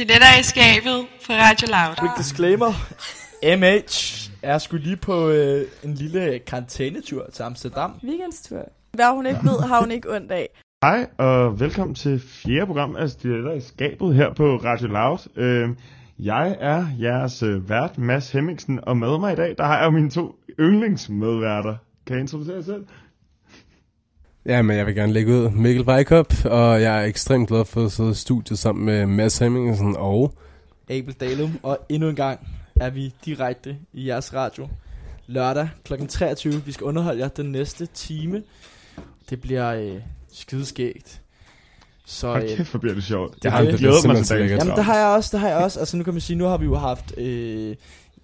Stiletter i skabet på Radio Loud. Quick disclaimer. MH er skulle lige på øh, en lille karantænetur til Amsterdam. Weekendstur. Hvad hun ikke ved, har hun ikke ondt af. Hej, og velkommen til fjerde program af Stiletter i skabet her på Radio Loud. Øh, jeg er jeres øh, vært, Mads Hemmingsen, og med mig i dag, der har jeg mine to yndlingsmedværter. Kan jeg introducere jer selv? Ja, men jeg vil gerne lægge ud Mikkel Weikop, og jeg er ekstremt glad for at sidde i studiet sammen med Mads Hemmingsen og... Abel Dalum, og endnu en gang er vi direkte i jeres radio. Lørdag kl. 23. Vi skal underholde jer den næste time. Det bliver øh, skideskægt. Så, øh, kæft, hvor bliver det sjovt. Det Jeg har det glædet mig til. Jamen, det har jeg også, det har jeg også. Altså, nu kan man sige, nu har vi jo haft... Øh,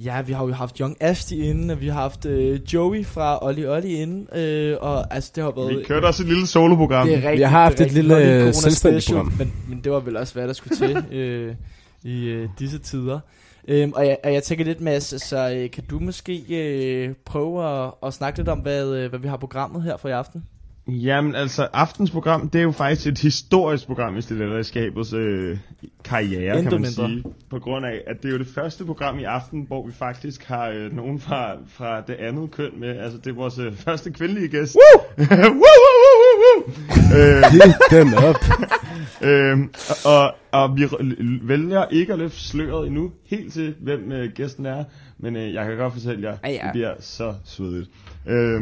ja, vi har jo haft Young Asti inden, og vi har haft øh, Joey fra Olli Olli inden. Øh, og altså, det har været... Vi kørte også et lille soloprogram. Det er rigtigt, Vi har haft det er et lille, øh, selvstændigt program. Men, men det var vel også, hvad der skulle til øh, i øh, disse tider. Øhm, og, jeg, og jeg tænker lidt, Mads, så øh, kan du måske øh, prøve at, at snakke lidt om, hvad, øh, hvad vi har programmet her for i aften? Jamen altså, aftens program, det er jo faktisk et historisk program i Stiletter i Skabets øh, karriere, Intet kan man mindre. sige. På grund af, at det er jo det første program i aften, hvor vi faktisk har øh, nogen fra, fra det andet køn med. Altså, det er vores øh, første kvindelige gæst. Woo! woo, woo, woo, woo! øh, Hit dem op. øh, og, og vi vælger ikke at løfte sløret endnu, helt til hvem øh, gæsten er. Men øh, jeg kan godt fortælle jer, Ja, ja. det bliver så svedigt. Øh,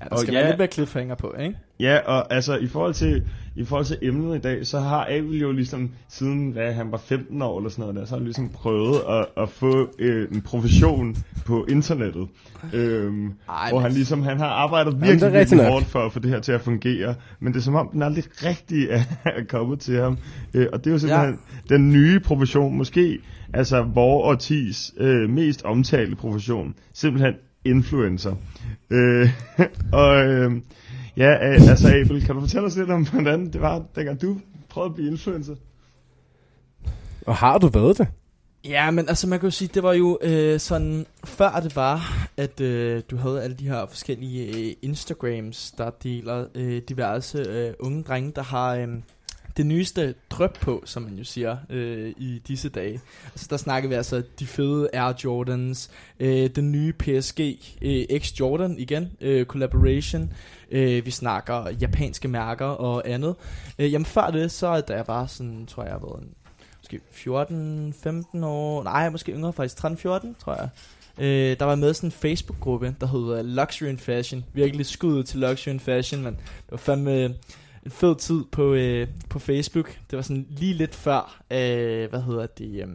Ja, der Og skal ja- være lidt mere cliffhanger på, ikke? Ja, og altså i forhold til i forhold til emnet i dag, så har Abel jo ligesom siden hvad, han var 15 år eller sådan noget der, så har han ligesom prøvet at, at få øh, en profession på internettet. Øhm, Ej, hvor han ligesom han har arbejdet det virkelig, virkelig hårdt for at få det her til at fungere, men det er som om den aldrig rigtig er, er kommet til ham. Øh, og det er jo simpelthen ja. den nye profession, måske altså vores årtis øh, mest omtalte profession, simpelthen influencer. Øh, og øh, ja, øh, altså Abel, kan du fortælle os lidt om, hvordan det var, dengang du prøvede at blive influencer? Og har du været det? Ja, men altså man kan jo sige, det var jo øh, sådan, før det var, at øh, du havde alle de her forskellige øh, Instagrams, der deler øh, diverse øh, unge drenge, der har øh, det nyeste drøb på, som man jo siger, øh, i disse dage. Altså der snakker vi altså de fede Air Jordans, øh, den nye PSG øh, X Jordan igen, øh, collaboration, øh, vi snakker japanske mærker og andet. Øh, jamen før det, så da jeg var sådan, tror jeg, jeg en måske 14, 15 år, nej, måske yngre faktisk, 13, 14, tror jeg. Øh, der var med sådan en Facebook-gruppe, der hed Luxury and Fashion. Virkelig skuddet til Luxury and Fashion, men det var fandme en fed tid på, øh, på Facebook. Det var sådan lige lidt før, øh, hvad hedder det, øh,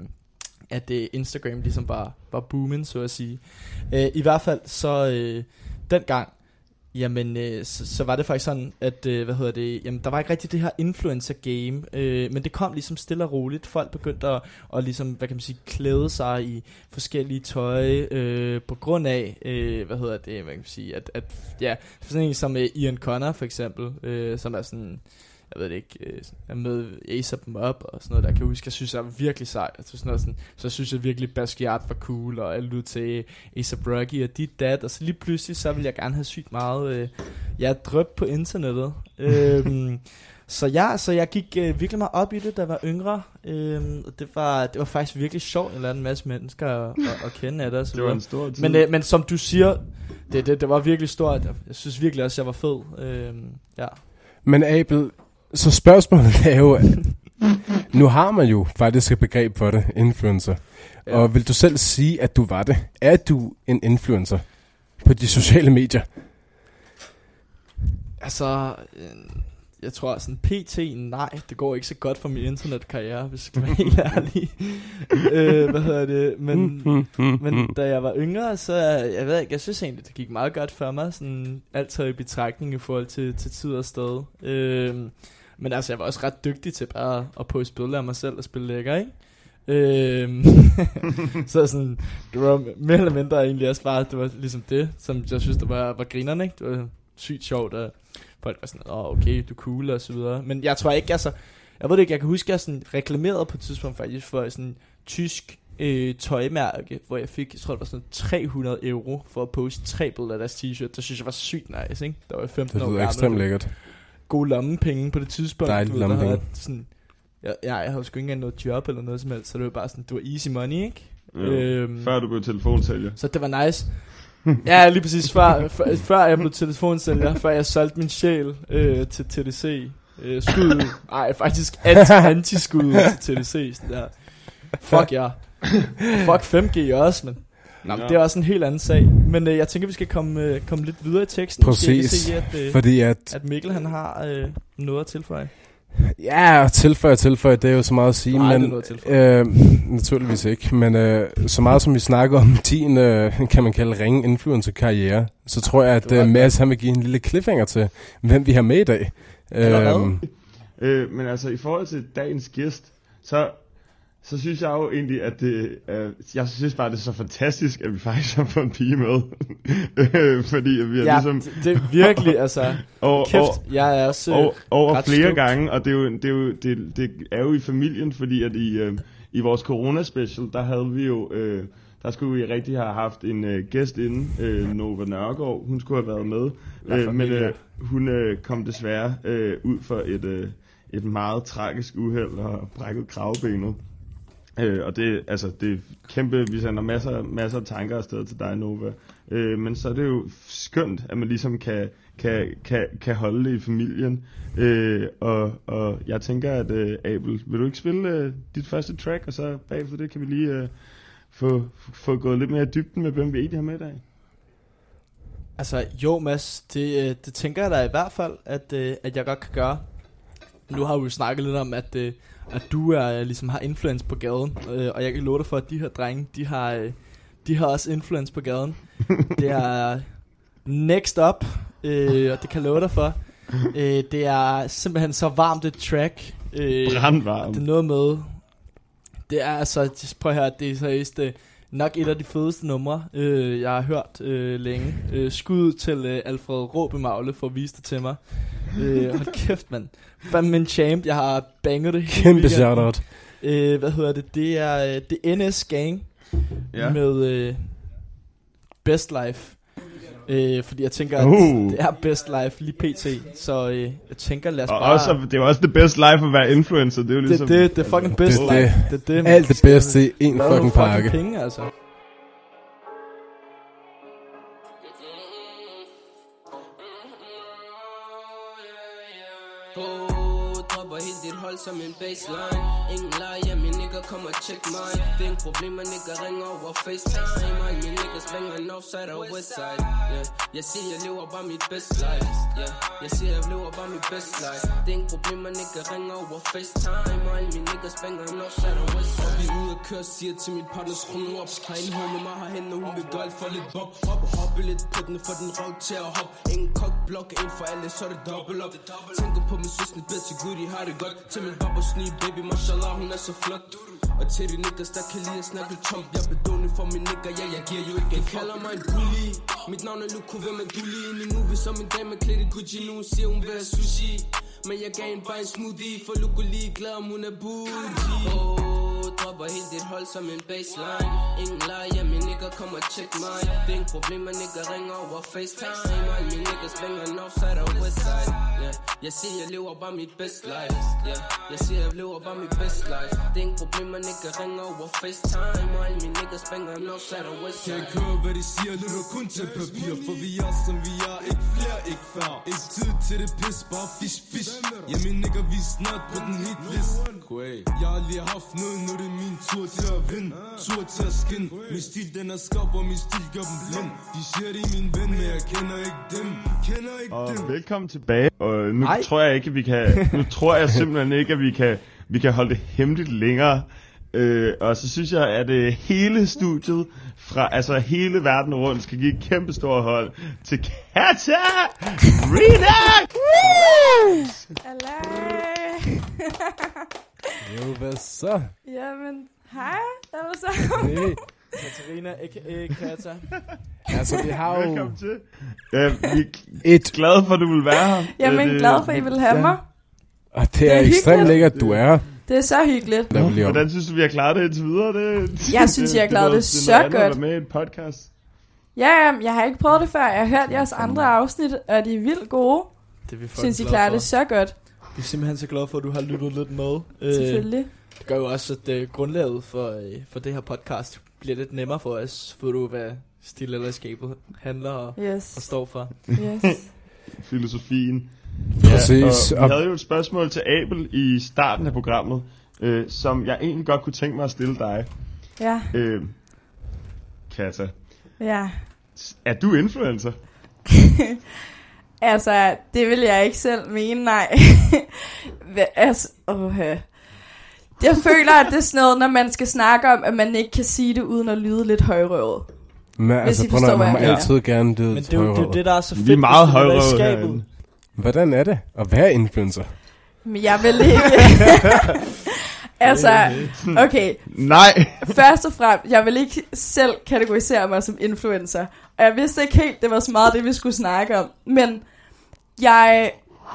at øh, Instagram ligesom var, var booming, så at sige. Øh, I hvert fald så øh, dengang, Jamen, øh, så, så var det faktisk sådan, at, øh, hvad hedder det, jamen, der var ikke rigtig det her influencer-game, øh, men det kom ligesom stille og roligt. Folk begyndte at, at ligesom, hvad kan man sige, klæde sig i forskellige tøj, øh, på grund af, øh, hvad hedder det, hvad kan man sige, at, at ja, for sådan en som øh, Ian Connor for eksempel, øh, som er sådan, jeg ved det ikke, øh, er med Ace dem op og sådan noget, der kan jeg huske, jeg synes, jeg er virkelig sejt. Altså sådan noget sådan, så synes jeg virkelig, Basquiat var cool, og jeg lyttede til A$AP Rocky og dit dat, og så lige pludselig, så ville jeg gerne have sygt meget, øh, ja, drøb på internettet. øhm, så ja, så jeg gik øh, virkelig meget op i det, da jeg var yngre, øhm, og det var, det var faktisk virkelig sjovt at lære en masse mennesker at, at, at kende af det. så Det var en stor tid. Men, øh, men som du siger, det, det, det var virkelig stort. Jeg, jeg synes virkelig også, jeg var fed. Øhm, ja. Men Abel, så spørgsmålet er jo, nu har man jo faktisk et begreb for det, influencer. Ja. Og vil du selv sige, at du var det? Er du en influencer på de sociale medier? Altså, øh, jeg tror sådan pt. nej, det går ikke så godt for min internetkarriere, hvis jeg skal være helt ærlig. øh, hvad hedder det? Men, men da jeg var yngre, så jeg ved ikke, jeg synes egentlig, det gik meget godt for mig, sådan alt taget i betragtning i forhold til, til tid og sted. Øh, men altså, jeg var også ret dygtig til bare at poste billeder af mig selv og spille lækker, ikke? Øhm, så sådan, det var mere eller mindre egentlig også bare, det var ligesom det, som jeg synes, der var, var grinerne, ikke? Det var sygt sjovt, og folk var sådan, åh, oh, okay, du er cool, og så videre. Men jeg tror ikke, altså, jeg ved det ikke, jeg kan huske, at jeg sådan reklamerede på et tidspunkt faktisk for sådan tysk øh, tøjmærke, hvor jeg fik, jeg tror det var sådan 300 euro for at poste tre billeder af deres t-shirt. Det synes jeg var sygt nice, ikke? Der var jeg 15 Det år lyder gammel. ekstremt lækkert. Gode lommepenge på det tidspunkt. Dejligt du ved, der havde lommepenge. jeg Sådan, jeg, jeg, jeg havde jo sgu ikke engang noget job eller noget som helst, så det var bare sådan, det var easy money, ikke? Ja. Øhm, Før du blev telefonsælger. så det var nice. ja, lige præcis. Før, før, før jeg blev telefonsælger, før jeg solgte min sjæl øh, til TDC. Øh, skud. Ej, faktisk anti, anti-skud til TDC. Sådan der. Fuck ja. Fuck 5G også, men... Nå, Ja. det er også en helt anden sag. Men øh, jeg tænker, vi skal komme, øh, komme lidt videre i teksten. Præcis. Se, at, øh, Fordi at, at Mikkel han har øh, noget at tilføje. ja, tilføje, tilføje, det er jo så meget at sige, Nej, det er men noget at tilføje. øh, naturligvis ikke. Men øh, så meget som vi snakker om din, øh, kan man kalde ringe influencer-karriere, så tror jeg, at øh. Mads han vil give en lille cliffhanger til, hvem vi har med i dag. Øhm, Øh, men altså, i forhold til dagens gæst, så, så synes jeg jo egentlig, at det, øh, jeg synes bare, det er så fantastisk, at vi faktisk har fået en pige med. fordi vi har Ja, ligesom det, det er virkelig, altså... over, Kæft, over, jeg er også... øh, over, over ret flere stoked. gange, og det er, jo, det, er jo, det, det er jo i familien, fordi at i, øh, i vores corona-special, der havde vi jo... Øh, der skulle vi rigtig have haft en øh, gæst inde, øh, Nova Nørgaard. Hun skulle have været med, øh, men øh, hun øh, kom desværre øh, ud for et, øh, et meget tragisk uheld og brækket kravbenet. Øh, og det, altså, det er kæmpe, vi sender masser, masser af tanker afsted til dig, Nova. Øh, men så er det jo skønt, at man ligesom kan, kan, kan, kan holde det i familien. Øh, og, og jeg tænker, at øh, Abel, vil du ikke spille øh, dit første track, og så bagefter det kan vi lige øh, få, få gået lidt mere i dybden med, hvem vi egentlig har med i dag. Altså, jo Mads, det, øh, det tænker jeg da i hvert fald, at, øh, at jeg godt kan gøre. Nu har vi jo snakket lidt om, at, øh, at du er, ligesom har influence på gaden, øh, og jeg kan love dig for, at de her drenge, de har, øh, de har også influence på gaden. det er next up, øh, og det kan love dig for. Øh, det er simpelthen så varmt et track. Øh, Brandvarm. det er noget med... Det er altså... Prøv høre, det er seriøst... Øh, nok et af de fedeste numre, øh, jeg har hørt øh, længe. Øh, skud til øh, Alfred Råbemagle for at vise det til mig. Øh, hold kæft, mand. Fandme en champ. Jeg har banget det hele kæmpe weekenden. shoutout. Øh, hvad hedder det? Det er, øh, det er NS Gang Ja. med øh, Best Life. Øh, fordi jeg tænker, at Uh. det er Best Life lige pt. Så øh, jeg tænker, lad os Og bare... også, det er jo også the best life at være influencer. Det er jo det, ligesom... det, det er fucking Best Det Life. Det, er det, Alt det bedste i en fucking pakke. penge, altså? Helt dit hold som en baseline Ingen leje, min nigga kom og check mig Det er en problem, at nigga ringer over FaceTime. Alle mine niggas springer northside og westside yeah. Jeg siger, jeg lever bare mit best life. Yeah. Jeg siger, jeg lever bare mit best life. Det er en problem, at nigga ringer over FaceTime. Alle mine niggas springer northside og westside Og Vi er ude at køre, siger til mit partner, skru nu op Har en home med mig herhen, og hun vil gøre alt for lidt bob Hop, hoppe lidt på den, for den røv til at hoppe Ingen kok blok, en for alle, så er det dobbelt op Tænker på min søsne, bed til Gud, de har det godt Til min babber snig, baby, mashallah, hun er så flot og til de niggas, der kan lide at snakke chump Jeg bedående for min nigga, ja, jeg giver jo ikke en kalder mig en bully. Mit navn er Luko, hvem er du lige? inde Min movie som en dame klædt i Gucci. Nu hun siger, hun vil have sushi? Men jeg gav en bare en smoothie For Luko lige glad, om hun er bougie. Oh, dropper helt dit hold som en baseline. Ingen leger, ja, min nigga kommer og check mig. Det er ingen problemer, at nigga ringer over FaceTime. Alle mine niggas springer northside og westside yeah. Jeg siger, jeg lever bare mit best life. Yeah. Jeg siger, jeg lever bare mit best life. Det er ingen problem, at nigga ringer over FaceTime. Alle mine niggas springer northside og Kan westside ikke høre, hvad de siger, lytter kun til papir For vi er som vi er, ikke flere, ikke færre Ikke tid til det pis, bare fish, fish Ja, min nigga, vi er snart på den hit list Jeg har lige haft noget, nu er det min tur til at vinde Tur til at skin. Min stil, den er skarp, og min stil gør dem blind De siger, de er min ven, men jeg kender ikke dem Kender ikke Og dem velkommen tilbage. Og nu Hej. tror jeg ikke, at vi kan. Nu tror jeg simpelthen ikke, at vi kan, vi kan holde det hemmeligt længere. Øh, og så synes jeg, at øh, hele studiet fra altså hele verden rundt skal give et kæmpe stort hold til Kata Rina. Alay. Jo, hvad så? Jamen, hej alle sammen. Hey. Katarina, a.k.a. Kata. Altså, vi har jo Velkommen til. Ja, vi er et, glade for, at du vil være her. Jamen, det- glad for, at I vil have mig. og det, Det er er ekstremt hyggeligt. lækkert, du er her. Det er så hyggeligt. Der vil lige om. Hvordan synes du, vi har klaret det indtil videre? Det, Jeg synes, I har klaret det er så noget andet at godt. være med i et podcast. Ja, ja, jeg har ikke prøvet det før. Jeg har hørt jeres andre afsnit, og de er vildt gode. Det er vi fucking Synes, I glade klarer for. det så godt. Vi er simpelthen så glade for, at du har lyttet lidt med. Øh, Selvfølgelig. Det gør jo også, at øh, grundlaget for, øh, for det her podcast bliver lidt nemmere for os. For du hvad stil eller skabet handler og, og Yes. står for. yes. Filosofien. Præcis. Ja, og Og vi havde jo et spørgsmål til Abel i starten af programmet, øh, som jeg egentlig godt kunne tænke mig at stille dig. Ja, Øh, Kata, ja. er du influencer? Altså, det vil jeg ikke selv mene, nej. Altså, åh, Jeg føler, at det er sådan noget, når man skal snakke om, at man ikke kan sige det, uden at lyde lidt højrøvet. men, altså, I prøv forstår, at, man må hvad jeg mener. altid gerne lyde Men det er jo det, er jo det, der er så fedt. Vi er meget hvis du i skabet. herinde. Hvordan er det at være influencer? Men jeg vil ikke... altså, okay. Nej! Først og fremmest, jeg vil ikke selv kategorisere mig som influencer. Og jeg vidste ikke helt, det var så meget det, vi skulle snakke om. Men jeg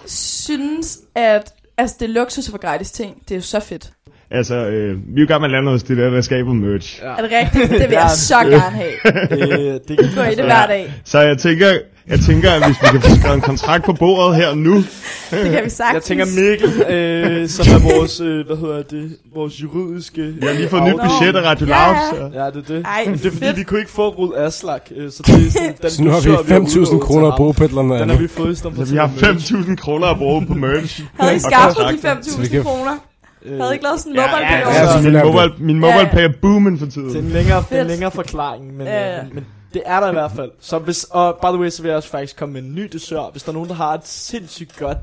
synes, at altså, det er luksus for gratis ting. Det er jo så fedt. Altså, øh, vi er jo gang med at lave noget det der, der skaber merch. Ja. Er det rigtigt? Det vil jeg så gerne have. øh, det kan Gå i det hver dag. Så jeg tænker, jeg tænker, at hvis vi kan få skrevet en kontrakt på bordet her nu, Det kan vi sagtens. Jeg tænker Mikkel, øh, som er vores, øh, hvad hedder det, vores juridiske... jeg har lige fået et nyt budget af Radio Ja. Loud, så... Ja, det er det. Ej, det er fordi, vi kunne ikke få Rud Aslak, øh, så det er sådan, den Så nu har vi 5.000 udlovet kroner at bruge på et eller andet Den har vi fået i stedet for Så vi har til merch. 5.000 kroner at bruge på merch. Havde I skaffet de kontrakter. Så vi 5.000 kan- kroner? Øh, Havde ikke lavet sådan en mobile ja, pay ja, ja, altså, min mobile, min mobile pay er booming for Det er en tiden. længere, det er en længere forklaring, men, Ja, ja, ja. men, det er der i hvert fald. Så hvis, og by the way, så vil jeg også faktisk komme med en ny dessert. Hvis der er nogen, der har et sindssygt godt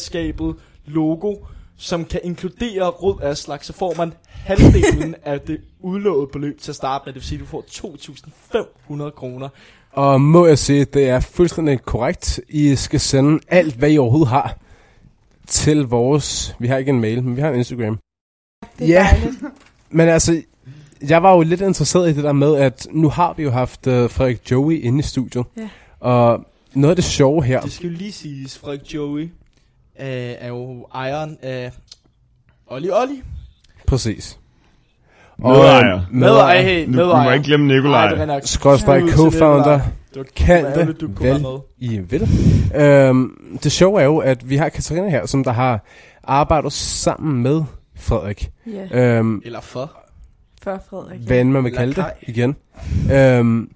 skabet logo, som kan inkludere Rød Aslak, så får man halvdelen af det udlovede beløb til at starte med. Det vil sige, at du får 2.500 kroner. Og må jeg sige, det er fuldstændig korrekt. I skal sende alt, hvad I overhovedet har, til vores... Vi har ikke en mail, men vi har en Instagram. Det er Ja. dejligt. Men altså, jeg var jo lidt interesseret i det der med, at nu har vi jo haft uh, Frederik Joey inde i studiet. Ja. Og noget af det sjove her... Det skal jo lige siges, Frederik Joey øh, er jo ejeren af Olli Olli. Præcis. Medejer. Medejer, hey, Nu, vi må ikke glemme Nikolaj. er til co-founder. Det var Kald det, du vel med. I vil. Øhm, det sjove er jo, at vi har Katarina her, som der har arbejdet sammen med Frederik. Ja, Øhm, Eller for. for Frederik. hvad end man vil kalde det igen. Øhm,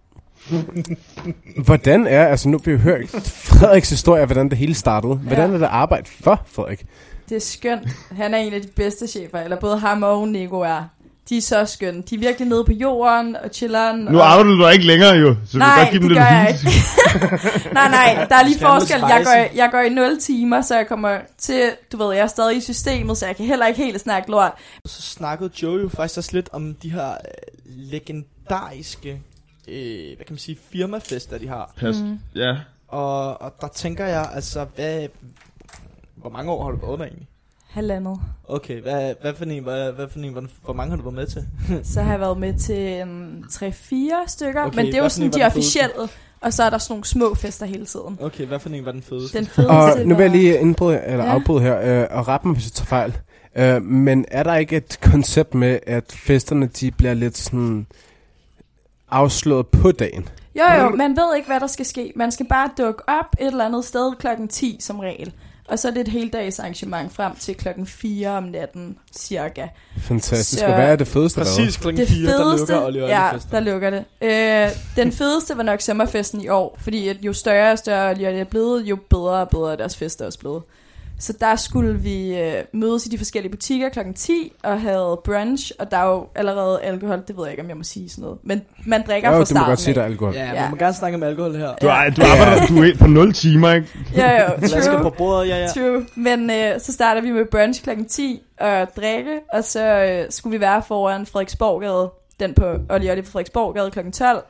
hvordan er, altså nu har vi jo hørt Frederiks historie, hvordan det hele startede. Hvordan Ja. er det arbejde for Frederik? Det er skønt. Han er en af de bedste chefer, eller både ham og Nico er. De er så skønne. De er virkelig nede på jorden og chilleren. Nu og... arbejder du ikke længere jo, så du Nej, kan godt give dem det lidt gør jeg hint. nej, nej, der er lige forskel. Jeg går, jeg går i 0 timer, så jeg kommer til, du ved, jeg er stadig i systemet, så jeg kan heller ikke helt snakke lort. Så snakkede Joe jo faktisk også lidt om de her øh, legendariske, øh, hvad kan man sige, firmafester, de har. Pas. Mm. Ja. Og, og der tænker jeg, altså, hvad, hvor mange år har du været der egentlig? Halvandet. Okay, hvad, hvad for en, hvad, hvad for en, hvor, hvor mange har du været med til? Så har jeg været med til um, 3-4 stykker, Okay, men det er jo sådan de officielle, og så er der sådan nogle små fester hele tiden. Okay, hvad for en var den fedeste? Den fedeste Og nu vil jeg lige indbryde, eller Ja. ja. afbryde her, øh, og rette mig, hvis jeg tager fejl. Øh, men er der ikke et koncept med, at festerne de bliver lidt sådan afslået på dagen? Jo jo, man ved ikke, hvad der skal ske. Man skal bare dukke op et eller andet sted klokken 10 som regel. Og så er det et heldags arrangement frem til klokken 4 om natten, cirka. Fantastisk. Så- Og hvad er det fedeste? Præcis klokken Det 4, der fedeste, lukker Olli ja, festen. der lukker det. Øh, den fedeste var nok sommerfesten i år, fordi at jo større og større Olli Olli er blevet, jo bedre og bedre er deres fester også blevet. Så der skulle vi øh, mødes i de forskellige butikker klokken 10 og havde brunch, og der er jo allerede alkohol, det ved jeg ikke, om jeg må sige sådan noget. Men man drikker Jo, fra du må starten godt sige, der er alkohol. Ja, Ja. man må gerne snakke om alkohol her. Du, er, du arbejder du er på 0 timer, ikke? Ja, jo, på true. bordet, ja, ja. True. Men øh, så starter vi med brunch klokken 10 og drikke, og så øh, skulle vi være foran Frederiksborggade, den på Olli Olli på Frederiksborggade klokken 12.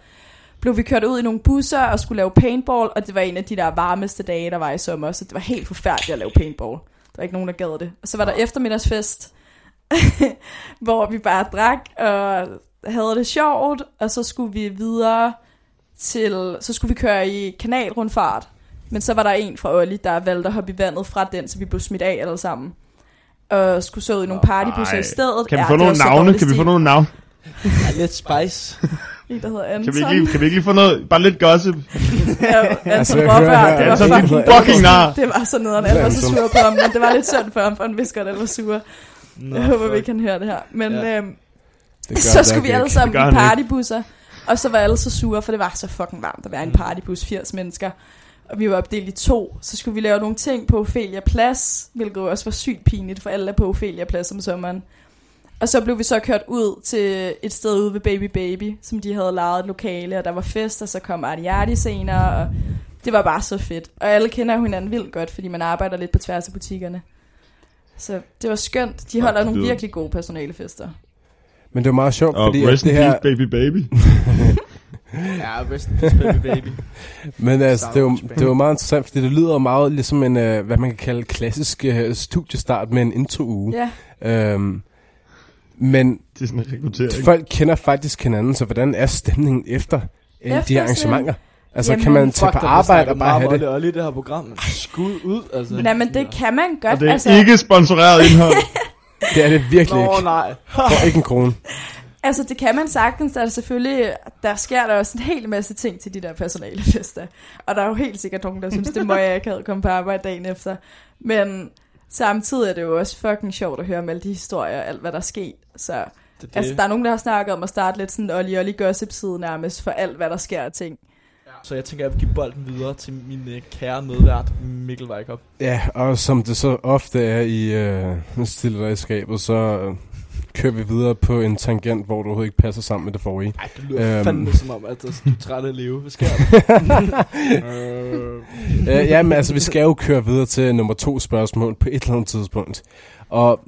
Blev vi kørt ud i nogle busser og skulle lave paintball, og det var en af de der varmeste dage, der var i sommer, så det var helt forfærdeligt at lave paintball. Der var ikke nogen, der gad det. Og så var der eftermiddagsfest, hvor vi bare drak og havde det sjovt, og så skulle vi videre til, så skulle vi køre i kanalrundfart. Men så var der en fra Olli, der valgte at hoppe i vandet fra den, så vi blev smidt af alle sammen. Og skulle så ud i nogle partybusser i stedet. Kan vi Ja, få det nogle navne? Kan vi få nogle navne? Ja, lidt spice. En, der hedder Anton. Kan vi ikke lige, kan vi ikke lige få noget, bare lidt gossip? Ja, Anton Altså, jeg Råbær, det var Anton, fucking, din det var- fucking nar. Det var så nederen, alle var så sure på ham, men det var lidt synd for ham, for han vidste godt, at alle var sure. Nå, Jeg håber, fuck. vi kan høre det her. Men Ja. øhm, så skulle vi ikke. alle sammen i han partybusser, og så var alle så sure, for det var så fucking varmt at være i en partybus, 80 mennesker. Og vi var opdelt i to, så skulle vi lave nogle ting på Ophelia Plads, hvilket jo også var sygt pinligt, for alle er på Ophelia Plads om sommeren. Og så blev vi så kørt ud til et sted ude ved Baby Baby, som de havde lejet et lokale, og der var fest, og så kom Artiardi senere, og det var bare så fedt. Og alle kender hinanden vildt godt, fordi man arbejder lidt på tværs af butikkerne. Så det var skønt. De holder Ja, nogle virkelig gode personalefester. Men det var meget sjovt, Og fordi at rest det her... baby baby. Ja, rest baby baby. Men altså, det er, Sounds det jo meget interessant, fordi det lyder meget ligesom en, øh, hvad man kan kalde klassisk øh, studiestart med en intro-uge. Ja, Øhm, men Det er sådan en rekruttering. folk kender faktisk hinanden, så hvordan er stemningen efter, efter de her arrangementer? Altså, Jamen, kan man tage på arbejde og bare have det? om Olli, det her program. Skud ud, altså. Nej, men det kan man godt. Og det er altså, ikke sponsoreret indhold. Det er det virkelig Nå, ikke. nej. For ikke en krone. altså, det kan man sagtens. Der er selvfølgelig, der sker der også en hel masse ting til de der personalefester. Og der er jo helt sikkert nogen, der synes, det må jeg ikke have komme på arbejde dagen efter. Men samtidig er det jo også fucking sjovt at høre om alle de historier og alt, hvad der er sket. Så Det, det. altså, der er nogen, der har snakket om at starte lidt sådan Olli Olli gossip side nærmest for alt, hvad der sker af ting. Så jeg tænker, at jeg vil give bolden videre til min øh, kære medvært, Mikkel Weikop. Ja, og som det så ofte er i øh, stille der i skabet, så øh, kører vi videre på en tangent, hvor du overhovedet ikke passer sammen med det forrige. Ej, det lyder Øhm. fandme som om, at du er træt af at leve. Hvad sker der? øh. øh, ja, men altså, vi skal jo køre videre til nummer to spørgsmål på et eller andet tidspunkt. Og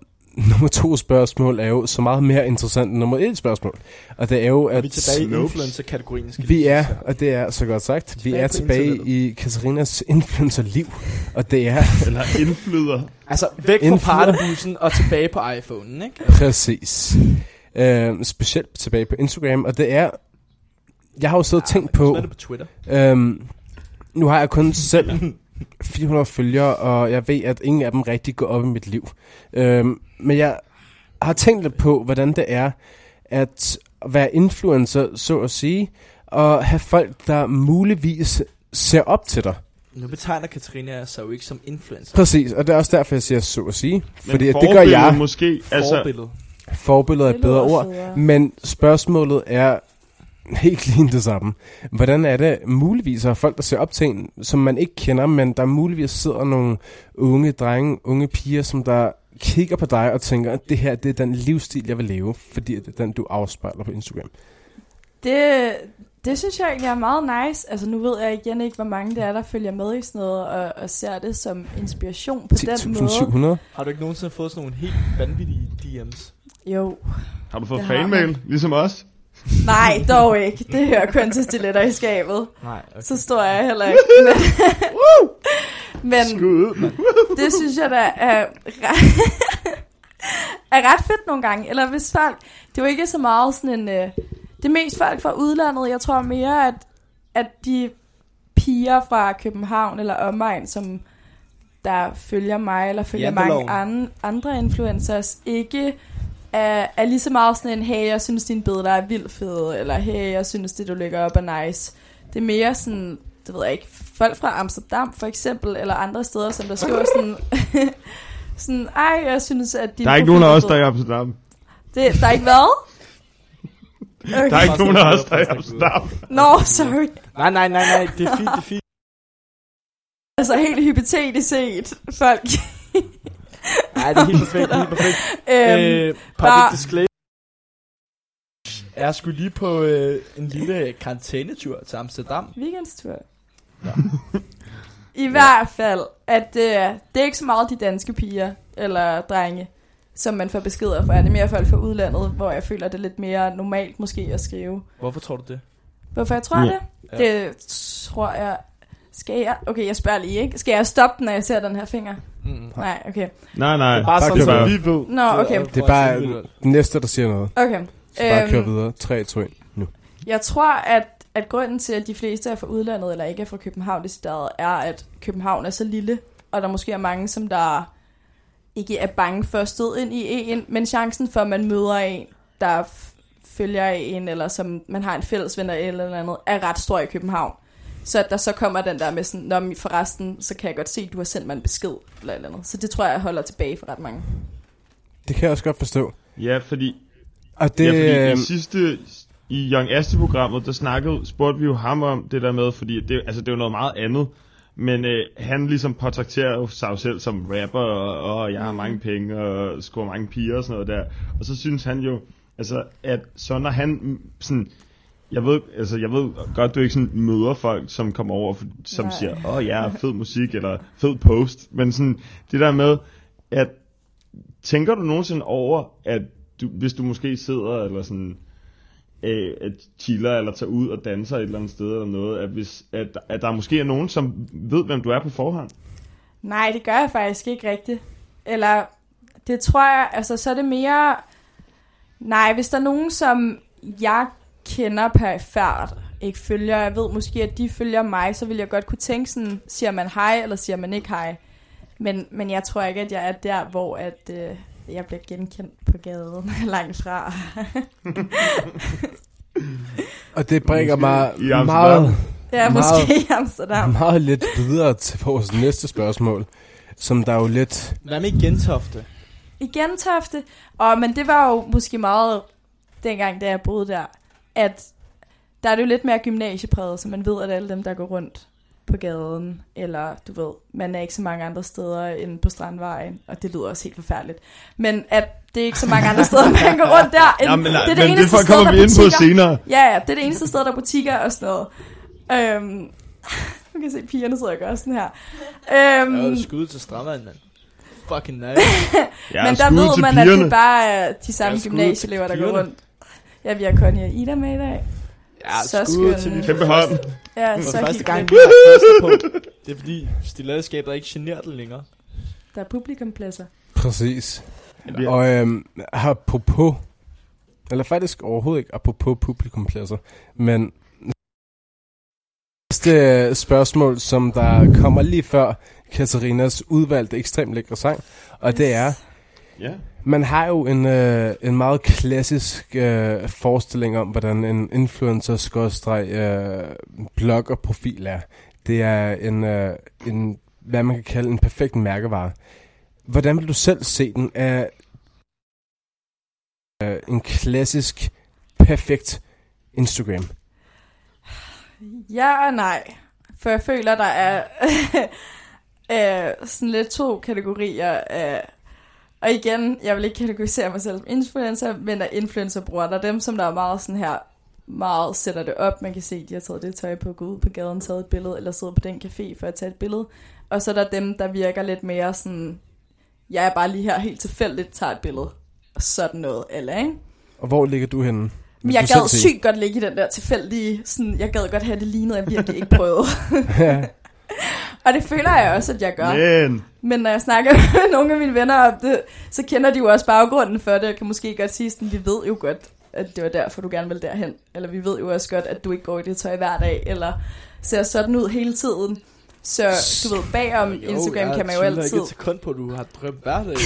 nummer to spørgsmål er jo så meget mere interessant end nummer et spørgsmål. Og det er jo, at... Vi er tilbage i influencer-kategorien. skal Vi er, og det er så godt sagt, vi Tilbage er på tilbage i Katarinas influencerliv. Og det er Eller indflyder. Altså, væk fra partybussen og tilbage på iPhone'en, ikke? præcis. Øh, specielt tilbage på Instagram, og det er... Jeg har jo siddet og tænkt på... Sådan er det på Twitter. Øhm, nu har jeg kun selv 400 følgere, og jeg ved, at ingen af dem rigtig går op i mit liv. Øhm, men jeg har tænkt lidt på, hvordan det er at være influencer, så at sige, og have folk, der muligvis ser op til dig. Nu betegner Katarina sig jo ikke som influencer. Præcis, og det er også derfor, jeg siger så at sige. Men Fordi at det gør jeg. måske, altså, Forbillede. Forbilleder er et bedre ord. Men spørgsmålet er helt lige det samme. Hvordan er det muligvis at folk, der ser op til en, som man ikke kender, men der muligvis sidder nogle unge drenge, unge piger, som der kigger på dig og tænker, at det her det er den livsstil, jeg vil leve, fordi det er den, du afspejler på Instagram. Det, det synes jeg egentlig er meget nice. Altså nu ved jeg igen ikke, hvor mange det er, der følger med i sådan noget, og, og ser det som inspiration på den måde. 10.700. Har du ikke nogensinde fået sådan nogle helt vanvittige DM's? Jo. har du fået fanmail, ligesom os? Nej, dog ikke. Det hører kun til stiletter i skabet. Nej, okay. Så står jeg heller ikke. Men, men Skud ud, mand. det synes jeg da er, er ret fedt nogle gange. Eller hvis folk... Det jo ikke så meget sådan en... Øh, det er mest folk fra udlandet. Jeg tror mere, at, at de piger fra København eller omegn, som der følger mig, eller følger mange Janteloven. an, andre influencers, ikke er, er lige så meget sådan en, hey, jeg synes, dine billeder er vildt fede, eller hey, jeg synes, det du lægger op er nice. Det er mere sådan, det ved jeg ikke, folk fra Amsterdam for eksempel, eller andre steder, som der skriver sådan, sådan, ej, jeg synes, at din Der er ikke nogen af os, der er i Amsterdam. fed." det, Der er ikke hvad? Okay. Der er ikke nogen af os, der er i Amsterdam. Nå, sorry. Nej, nej, nej, nej, det er fint, det er fint. Altså helt hypotetisk set, folk. Nej, det er helt perfekt, det er helt perfekt. øhm, øh, der- disclaimer. Jeg skulle lige på øh, en lille karantænetur til Amsterdam. Weekendstur. I hvert fald, at øh, det er ikke så meget de danske piger eller drenge, som man får beskeder fra. Det er mere folk fra udlandet, hvor jeg føler, det er lidt mere normalt måske at skrive. Hvorfor tror du det? Hvorfor jeg tror Ja. det? Ja. Det tror jeg... Skal jeg... Okay, jeg spørger lige, ikke? Skal jeg stoppe den, når jeg ser den her finger? Mm. Nej, okay. Nej, nej. Det er bare Bare sådan, så bare. vi ved. Nå, okay. Det er bare den næste, der siger noget. Okay, Så bare Øhm. kør videre. 3, 2, 1, nu. Jeg tror, at, at grunden til, at de fleste er fra udlandet, eller ikke er fra København det stedet, er, at København er så lille, og der måske er mange, som der ikke er bange for at støde ind i en, men chancen for, at man møder en, der følger en, eller som man har en fælles ven eller eller andet, er ret stor i København. Så at der så kommer den der med sådan, Nå, men forresten, så kan jeg godt se, at du har sendt mig en besked, eller et eller andet. Så det tror jeg holder tilbage for ret mange. Det kan jeg også godt forstå. Ja, fordi, Og det, det, ja, fordi øh, i sidste... I Young Asti-programmet, der snakkede, spurgte vi jo ham om det der med, fordi det, altså, det er jo noget meget andet. Men øh, han ligesom portrætterer jo sig selv som rapper, og, og jeg har mange penge, og scorer mange piger og sådan noget der. Og så synes han jo, altså, at så når han sådan... Jeg ved, altså, jeg ved godt, du ikke sådan møder folk, som kommer over, som Nej. siger, åh oh, ja, fed musik, eller fed post. Men sådan, det der med, at tænker du nogensinde over, at du, hvis du måske sidder eller sådan øh, at chiller eller tager ud og danser et eller andet sted eller noget, at, hvis, at, at der måske er nogen, som ved, hvem du er på forhånd? Nej, det gør jeg faktisk ikke rigtigt. Eller, det tror jeg, altså så er det mere... Nej, hvis der er nogen, som jeg kender perifært, ikke følger, jeg ved måske, at de følger mig, så vil jeg godt kunne tænke sådan, siger man hej, eller siger man ikke hej. Men, men jeg tror ikke, at jeg er der, hvor at, øh, jeg bliver genkendt på gaden langt fra. og det bringer mig i meget, ja, Meget- måske i Amsterdam. meget lidt videre til vores næste spørgsmål, som der er jo lidt... Hvad med Gentofte? I Gentofte. Og, men det var jo måske meget dengang, da jeg boede der, at der er det jo lidt mere gymnasiepræget, så man ved, at alle dem, der går rundt på gaden, eller du ved, man er ikke så mange andre steder end på Strandvejen, og det lyder også helt forfærdeligt. Men at det er ikke så mange andre steder, man går rundt der. End, Ja, men, det er det men det eneste for, sted, der vi er ind på butikker. senere. Ja, ja, det er det eneste sted, der er butikker og sådan noget. Øhm, du kan se, pigerne sidder og gør sådan her. Øhm, Jeg vil skud til Strandvand, mand. Fucking nice. Ja, men der ved man, at det bare er de samme Ja, gymnasieelever, der går rundt. Ja, vi har Connie og Ida med i dag. Ja, Så skud til de Kæmpe hånd. Ja, så første gang, vi har på. Det er fordi, stilladerskabet er ikke generet det længere. Der er publikumpladser. Præcis. Ja. Og øhm, apropos, eller faktisk overhovedet ikke apropos publikumpladser, men næste spørgsmål, som der kommer lige før Katarinas udvalgte ekstremt lækre sang, og det er, Ja. man har jo en, øh, en meget klassisk øh, forestilling om, hvordan en influencer skråstreg øh, blogger profil er. Det er en, øh, en, hvad man kan kalde en perfekt mærkevare. Hvordan vil du selv se den af øh, en klassisk, perfekt Instagram? Ja og nej. For jeg føler, der er øh, sådan lidt to kategorier af... Og igen, jeg vil ikke kategorisere mig selv som influencer, men af influencerbrugere. Der er dem, som der er meget sådan her, meget sætter det op. Man kan se, de har taget det tøj på, gå ud på gaden, taget et billede, eller sidder på den café for at tage et billede. Og så er der dem, der virker lidt mere sådan, jeg er bare lige her helt tilfældigt, tager et billede. Og sådan noget, eller ikke? Og hvor ligger du henne? Vil jeg gad sygt godt ligge i den der tilfældige, sådan, jeg gad godt have det lignede, jeg virkelig ikke prøvede. Og det føler jeg også, at jeg gør. Men, Men når jeg snakker med nogle af mine venner om det, så kender de jo også baggrunden for det, og kan måske godt sige sådan, vi ved jo godt, at det var derfor, du gerne vil derhen. Eller vi ved jo også godt, at du ikke går i det tøj hver dag, eller ser sådan ud hele tiden. Så du ved, bagom Instagram kan man jo altid... Jeg ikke et sekund på, at du har drømt hver dag.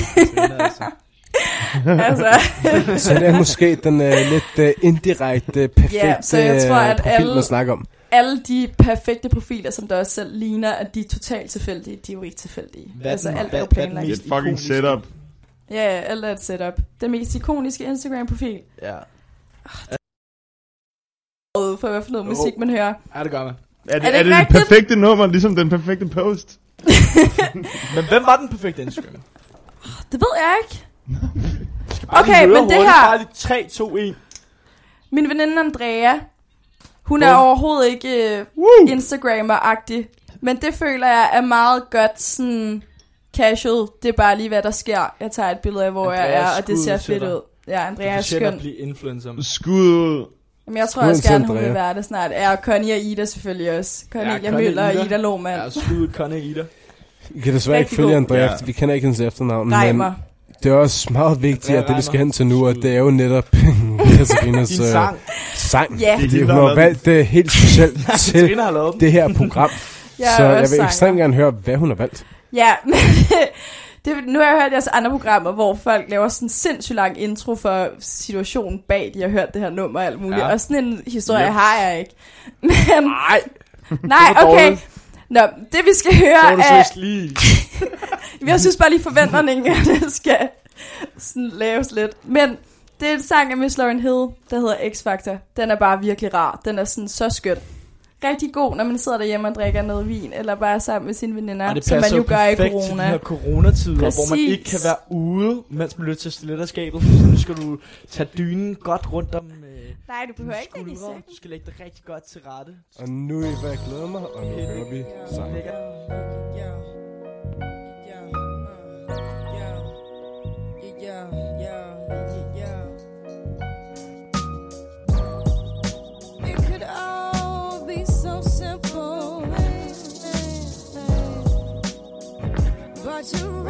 Altså. altså, Så det er måske den øh, lidt øh, indirekte, perfekte Ja, så jeg tror, øh, at profil, alle- man snakker om. alle de perfekte profiler, som der også selv ligner, at de er totalt tilfældige, de er jo ikke tilfældige. Hvad er altså den- alt er jo er den planlagt. et mest fucking ikoniske. setup. Ja, ja, alt er et setup. Den mest ikoniske Instagram-profil. Ja. Og for hvad for noget musik, man hører. ja, det gør man. Er det, Er det er det, det rigtigt? perfekte nummer, ligesom den perfekte post? Men hvem var den perfekte Instagram? Det ved jeg ikke. Okay, men det her- Bare lige 3, 2, 1. Min veninde Andrea, hun er overhovedet ikke øh, Woo! Instagrammer-agtig. Men det føler jeg er meget godt sådan casual. Det er bare lige, hvad der sker. Jeg tager et billede af, hvor Andrea, jeg er, og det ser fedt ud. Ja, Andrea er skøn. at blive influencer. Skud. Men jeg tror også gerne, hun vil være det snart. Ja, og Connie og Ida selvfølgelig også. Connie, Ja, jeg Connie Møller og Ida. Ida Lohmann. Ja, skud Connie Ida. Vi kan desværre ikke Rigtig følge god. Andrea, Ja. vi kender ikke hendes efternavn, men Reimer. Det er også meget vigtigt, at det vi skal hen til nu, og Skud. det er jo netop Katarinas Din sang. sang. Ja. Det er hun har valgt det helt specielt til det her program. Jeg så jeg vil sanger. ekstremt gerne høre, hvad hun har valgt. Ja, men det, nu har jeg hørt jeres andre programmer, hvor folk laver sådan en sindssygt lang intro for situationen bag, de har hørt det her nummer og alt muligt. Ja. Og sådan en historie Yep. har jeg ikke. Men, Nej, nej, okay. Nå, det vi skal høre så var du er... lige. Jeg synes bare lige forventningen, at det skal sådan laves lidt. Men det er en sang af Miss Lauren Hill, der hedder X-Factor. Den er bare virkelig rar. Den er sådan så skøn. Rigtig god, når man sidder derhjemme og drikker noget vin, eller bare er sammen med sine veninder, Og det som man jo gør i perfekt til de corona. her coronatider, hvor man Præcis. ikke kan være ude, mens man lytter til stiletterskabet. Så nu skal du tage dynen godt rundt om øh, Nej, du behøver dine ikke lægge i skuldre. seng. Du skal lægge dig rigtig godt til rette. Og nu vil jeg glæde mig, og nu hører vi sang. Lækkert. It could all be so simple, but you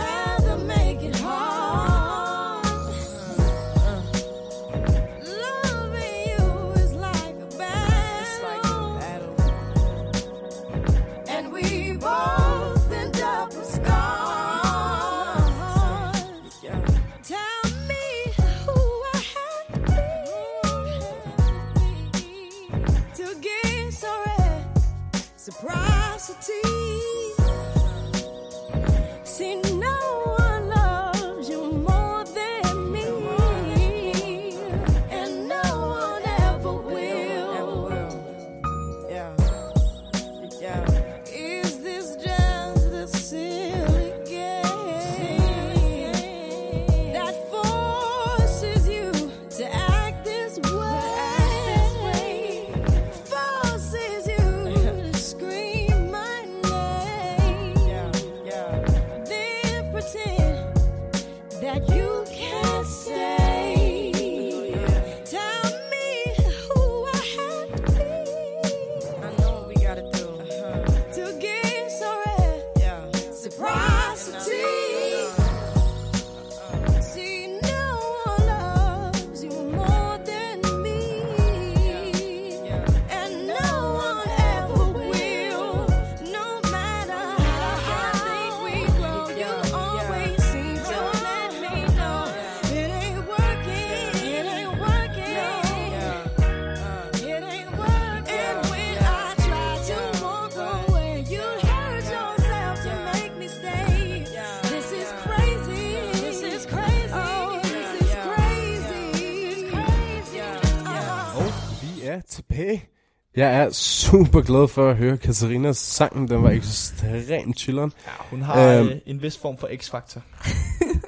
Jeg er super glad for at høre Katarinas sang. Den var ekstremt chilleren. Ja, hun har Øhm. øh, en vis form for x-faktor.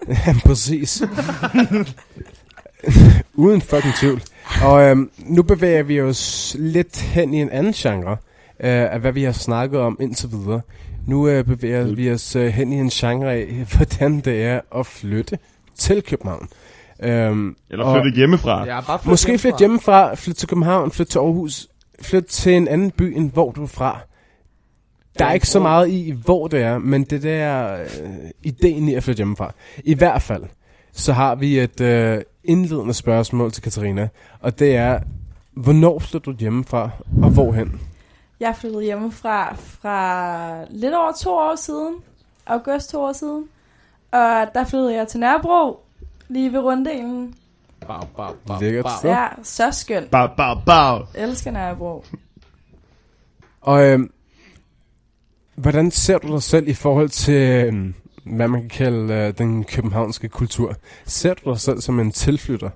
Ja, præcis. Uden fucking tvivl. Og øhm, nu bevæger vi os lidt hen i en anden genre øh, af, hvad vi har snakket om indtil videre. Nu øh, bevæger vi os øh, hen i en genre af, hvordan det er at flytte til København. Øhm, Eller og flytte hjemmefra. Ja, bare flyt Måske flytte hjemmefra, flytte til København, flytte til Aarhus, flytte til en anden by, end hvor du er fra. Der er ikke så meget i, hvor det er, men det der øh, ideen i at flytte hjemmefra. I hvert fald, så har vi et øh, indledende spørgsmål til Katarina, og det er, hvornår flytter du hjemmefra, og hvorhen? Jeg flyttede hjemmefra fra lidt over to år siden. August to år siden. Og der flyttede jeg til Nørrebro. Lige ved runddelen. Bau, bau, bau, Lækkert bau. sted. Ja, så skønt. Bau, bau, bau. Elsker Nørrebro. Og øh, hvordan ser du dig selv i forhold til, øh, hvad man kan kalde øh, den københavnske kultur? Ser du dig selv som en tilflytter?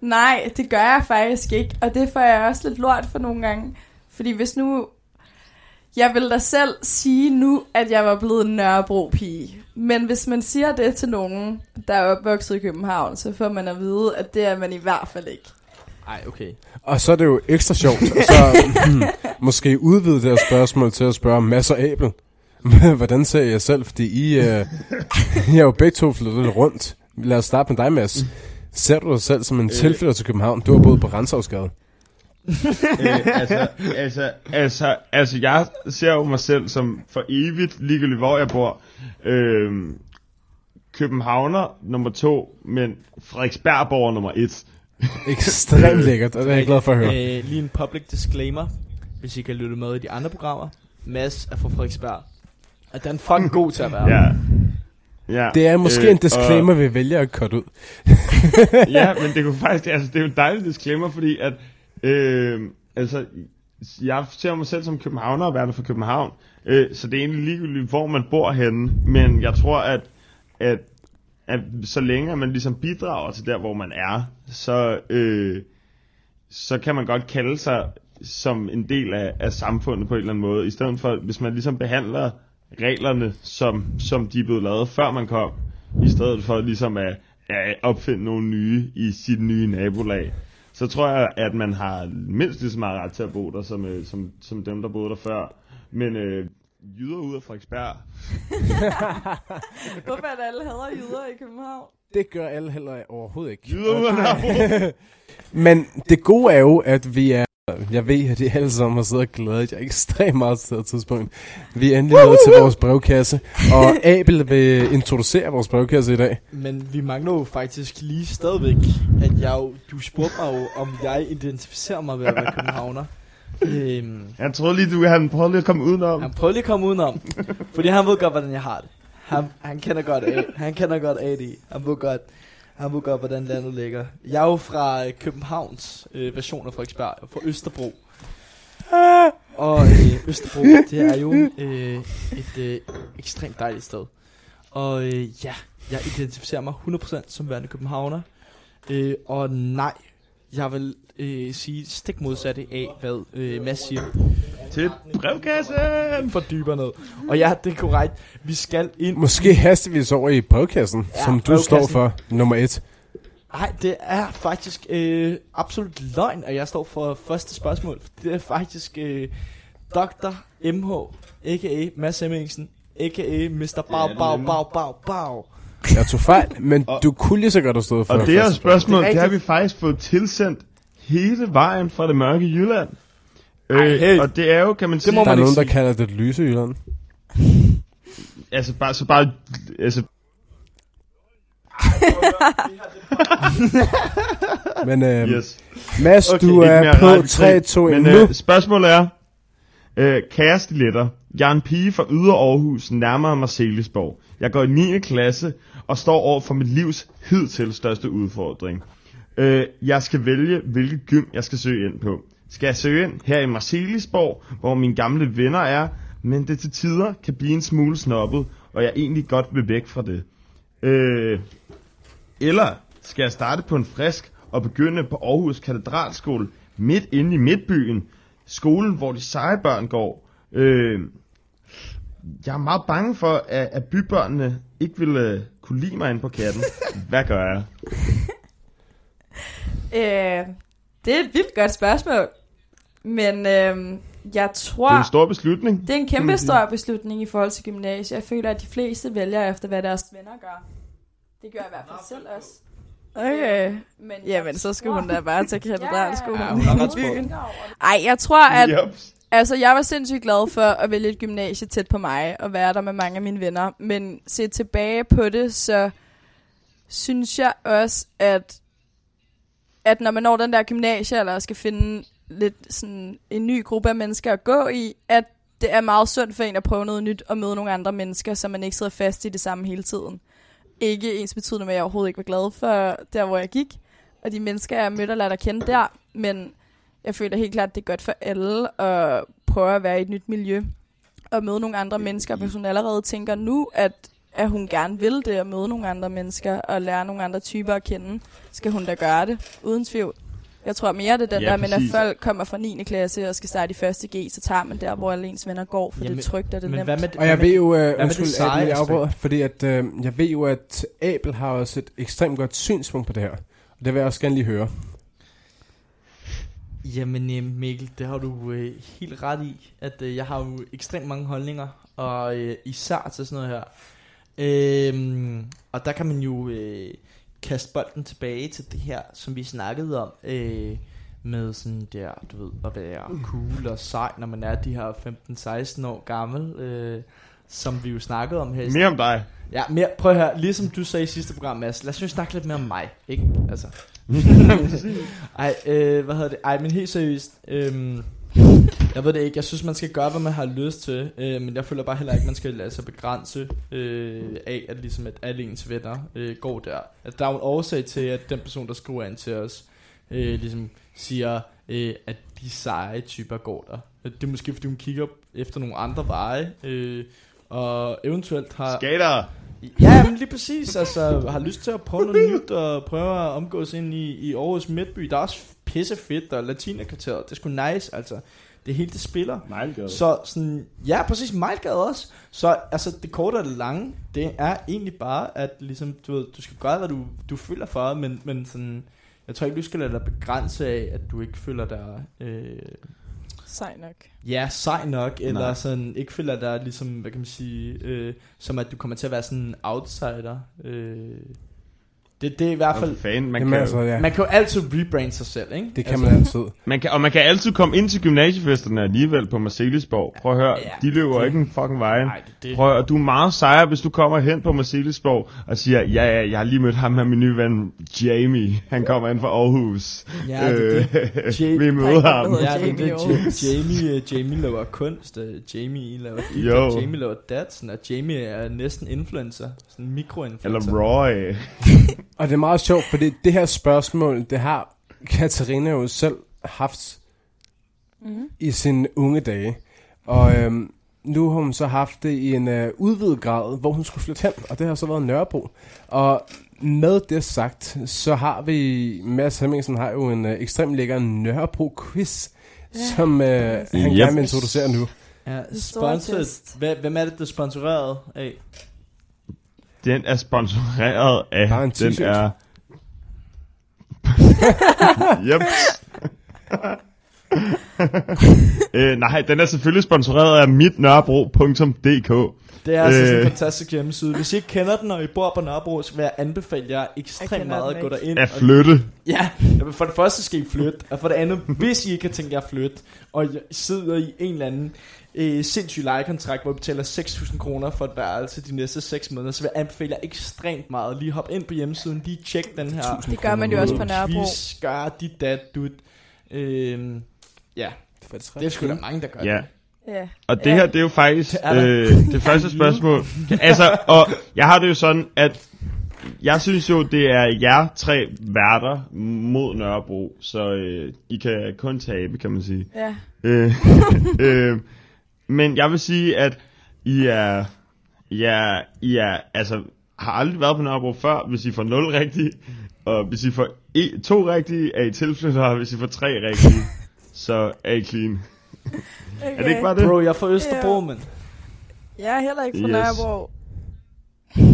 Nej, det gør jeg faktisk ikke. Og det får jeg også lidt lort for nogle gange. Fordi hvis nu... Jeg vil da selv sige nu, at jeg var blevet en Nørrebro-pige. Men hvis man siger det til nogen, der er opvokset i København, så får man at vide, at det er man i hvert fald ikke. Ej, okay. Og så er det jo ekstra sjovt, så hmm, måske udvide det her spørgsmål til at spørge Mads og Abel. Hvordan ser jeg selv? Fordi I, øh, I er jo begge to flyttet lidt rundt. Lad os starte med dig, Mads. Ser du dig selv som en tilflytter til København? Du har boet på Renshavsgade. Øh, altså, altså, altså, altså, jeg ser jo mig selv som for evigt, ligegyldigt hvor jeg bor, øh, Københavner nummer to, men Frederiksbergborger nummer et. Ekstremt lækkert, og det er jeg glad for at høre. Øh, lige en public disclaimer, hvis I kan lytte med i de andre programmer. Mads er fra Frederiksberg. Og den er fucking god til at være. Ja. Ja. Det er måske Øh, en disclaimer, vi vælger at cutte ud. ja, men det kunne faktisk, altså det er jo en dejlig disclaimer, fordi at, øh, altså, jeg ser mig selv som københavner og værende for København, øh, så det er egentlig ligegyldigt, hvor man bor henne, men jeg tror, at, at, at så længe man ligesom bidrager til der, hvor man er, så, øh, så kan man godt kalde sig som en del af, af samfundet på en eller anden måde, i stedet for, hvis man ligesom behandler reglerne, som, som de er blevet lavet, før man kom, i stedet for ligesom at, at opfinde nogle nye i sit nye nabolag, så tror jeg, at man har mindst lige så meget ret til at bo der, som, øh, som, som dem, der boede der før. Men øh, jyder ud af Frederiksberg, Hvorfor er det alle hader jyder i København? Det gør alle heller overhovedet ikke. jyder ud af. Men det gode er jo, at vi er... Jeg ved, at de alle sammen har siddet og glædet jer ekstremt meget til det tidspunkt. Vi er endelig nået til vores brevkasse, og Abel vil introducere vores brevkasse i dag. Men vi mangler jo faktisk lige stadigvæk, at jeg jo, du spurgte mig jo, om jeg identificerer mig ved at være københavner. øhm, Jeg troede lige, du han prøvede lige at komme udenom. han prøvede lige at komme udenom, fordi han ved godt, hvordan jeg har det. Han, han kender godt af, han kender godt af det. Han ved godt, han ved godt, hvordan landet ligger. Jeg er jo fra øh, Københavns øh, version af Frederiksberg, fra Østerbro. Og øh, Østerbro, det er jo øh, et øh, ekstremt dejligt sted. Og øh, ja, jeg identificerer mig 100% som værende københavner. Øh, og nej, jeg vil øh, sige stik modsatte af, hvad øh, Mads siger. Til brevkassen! For dybere ned. Og ja, det er korrekt. Vi skal ind. Måske hastevis over i brevkassen, Ja, som du brevkassen. står for, nummer et. Nej, det er faktisk øh, absolut løgn, at jeg står for første spørgsmål. Det er faktisk øh, Dr. MH, a.k.a. Mads Hemmingsen, a.k.a. Mr. Bau, Bau, Bau, Bau, Bau. Jeg tog fejl, men Og- du kunne lige så godt have stået for Og det her første spørgsmål, Det er det, har vi faktisk fået tilsendt hele vejen fra det mørke Jylland. Øh, Ej, hey. og det er jo, kan man sige, må Der er man nogen, ikke der sige. kalder det lyse Jylland. altså bare, så bare, altså, Men øh, yes. Mads, Okay, du er på radio 3, 2, 1 Men nu. øh, spørgsmålet er, øh, kære stiletter, jeg er en pige fra Ydre Aarhus, nærmere Marcelisborg. Jeg går i 9. klasse og står over for mit livs hidtil største udfordring. Øh, jeg skal vælge, hvilket gym jeg skal søge ind på. Skal jeg søge ind her i Marcelisborg, hvor mine gamle venner er, men det til tider kan blive en smule snobbet, og jeg egentlig godt vil væk fra det. Øh, eller skal jeg starte på en frisk og begynde på Aarhus Katedralskole midt inde i midtbyen, skolen hvor de seje børn går. Øh, jeg er meget bange for, at, at bybørnene ikke vil øh, kunne lide mig inde på katten. Hvad gør jeg? Øh, det er et vildt godt spørgsmål. Men øh, jeg tror... Det er en stor beslutning. Det er en kæmpe stor beslutning i forhold til gymnasiet. Jeg føler, at de fleste vælger efter, hvad deres venner gør. Det gør jeg i hvert fald selv også. Okay. Men Jamen, så skal hun da bare til katedralskolen. Ja, hun er ret byen. Ej, jeg tror, at Yep. Altså, jeg var sindssygt glad for at vælge et gymnasie tæt på mig, og være der med mange af mine venner. Men se tilbage på det, så synes jeg også, at, at når man når den der gymnasie, eller skal finde lidt sådan en ny gruppe af mennesker at gå i, at det er meget sundt for en at prøve noget nyt og møde nogle andre mennesker, så man ikke sidder fast i det samme hele tiden. Ikke ens betydende med, at jeg overhovedet ikke var glad for der, hvor jeg gik, og de mennesker, jeg mødte og lærte at kende der, men jeg føler helt klart, at det er godt for alle at prøve at være i et nyt miljø og møde nogle andre mennesker, hvis hun allerede tænker nu, at, at hun gerne vil det, at møde nogle andre mennesker og lære nogle andre typer at kende, skal hun da gøre det, uden tvivl. Jeg tror mere, det er den Ja, der, men at folk kommer fra 9. klasse og skal starte i første G, så tager man der, hvor alle ens venner går, for Jamen, det er trygt og det er nemt. hvad med, Og jeg ved jo, uh, med undskyld, det at jeg afbryder, fordi at, uh, jeg ved jo, at Abel har også et ekstremt godt synspunkt på det her. Og det vil jeg også gerne lige høre. Jamen øh, Mikkel, det har du øh, helt ret i, at øh, jeg har jo ekstremt mange holdninger, og øh, især til sådan noget her. Øhm, og der kan man jo øh, kaste bolden tilbage til det her, som vi snakkede om, øh, med sådan der, du ved, at være cool og sej, når man er de her 15-16 år gammel. Øh, som vi jo snakkede om her. i Mere om dig. Ja, mere, prøv at høre, ligesom du sagde i sidste program, Mads, lad os snakke lidt mere om mig, ikke? Altså. Ej, øh, hvad hedder det? Ej, men helt seriøst, øhm, jeg ved det ikke, jeg synes man skal gøre, hvad man har lyst til, øh, men jeg føler bare heller ikke, man skal lade sig begrænse øh, af, at ligesom at alle ens venner øh, går der. At der er jo en årsag til, at den person, der skriver ind til os, øh, ligesom siger, øh, at de seje typer går der. Det er måske, fordi hun kigger efter nogle andre veje, øh, og eventuelt har... Skater. Ja, men lige præcis. Altså, har lyst til at prøve noget nyt, og prøve at omgås ind i, i Aarhus Midtby. Der er også pisse fedt, og Latinakvarteret. Det er sgu nice, altså. Det hele, det spiller. Mejlgade. Så sådan, ja, præcis, Mejlgade også. Så altså, det korte og det lange, det er egentlig bare, at ligesom, du, ved, du skal gøre, hvad du, du føler for, men, men sådan, jeg tror ikke, du skal lade dig begrænse af, at du ikke føler dig, øh, Sej nok. ja, sej nok, eller Nej. sådan, ikke føler dig ligesom, hvad kan man sige, øh, som at du kommer til at være sådan en outsider. Øh, det, det er i hvert fald, fanden, man Jamen kan, altså, ja. man kan jo altid rebrande sig selv, ikke? Det kan altså, man altid. man kan, og man kan altid komme ind til gymnasiefesterne alligevel på Marcelisborg. Prøv at høre, Ja, de løber det- ikke en fucking vej. Nej, det, det, Prøv at, høre, du er meget sejere, hvis du kommer hen på Marcelisborg og siger, ja, ja, jeg har lige mødt ham her, min nye ven, Jamie. Han kommer ind fra Aarhus. Ja, det Øh, Ja- vi møder Der er ham. Ja, Jamie det, det. Jamie, uh, Jamie laver kunst, uh, Jamie laver og Jamie laver dat, sådan, og Jamie er næsten influencer, sådan en mikroinfluencer. Eller Roy. Og det er meget sjovt, fordi det her spørgsmål, det har Katarina jo selv haft Mm. i sine unge dage. Og øhm, nu har hun så haft det i en øh, udvidet grad, hvor hun skulle flytte hen, og det har så været Nørrebro. Og med det sagt, så har vi, Mads Hemmingsen har jo en øh, ekstremt lækker Nørrebro-quiz, Ja. som øh, han Yep. gerne vil introducere nu. Ja. Hvem, hvem er det, der er sponsoreret af? Den er sponsoreret af... Bare en den er... yep. øh, nej, den er selvfølgelig sponsoreret af mitnørrebro.dk. Det er altså sådan en Øh. fantastisk hjemmeside. Hvis I ikke kender den, og I bor på Nørrebro, så vil jeg anbefale jer ekstremt meget at gå derind. At og- flytte. Ja, jamen for det første skal I flytte, og for det andet, hvis I ikke kan tænke jer at flytte, og I sidder i en eller anden øh, sindssyg lejekontrakt, hvor I betaler 6.000 kroner for et værelse de næste 6 måneder, så vil jeg anbefale jer ekstremt meget. Lige hop ind på hjemmesiden, lige tjek den her Det gør man jo også på Nørrebro. quiz, gør dit dat, dut. Øhm, ja, det er sgu da mange, der gør Ja. det. Ja. Og det Ja. her, det er jo faktisk Det er øh, det første spørgsmål. Altså, og jeg har det jo sådan, at jeg synes jo, det er jer tre værter mod Nørrebro, så øh, I kan kun tabe, kan man sige. Ja. Øh, øh, men jeg vil sige, at I er, I er, I er, altså, har aldrig været på Nørrebro før, hvis I får 0 rigtige, og hvis I får e, to rigtige, er I tilflyttere, og hvis I får tre rigtige, så er I clean. Okay. Er det ikke bare det? Bro, jeg er fra Østerbro, Ja. men Jeg er heller ikke fra Yes. Nørrebro.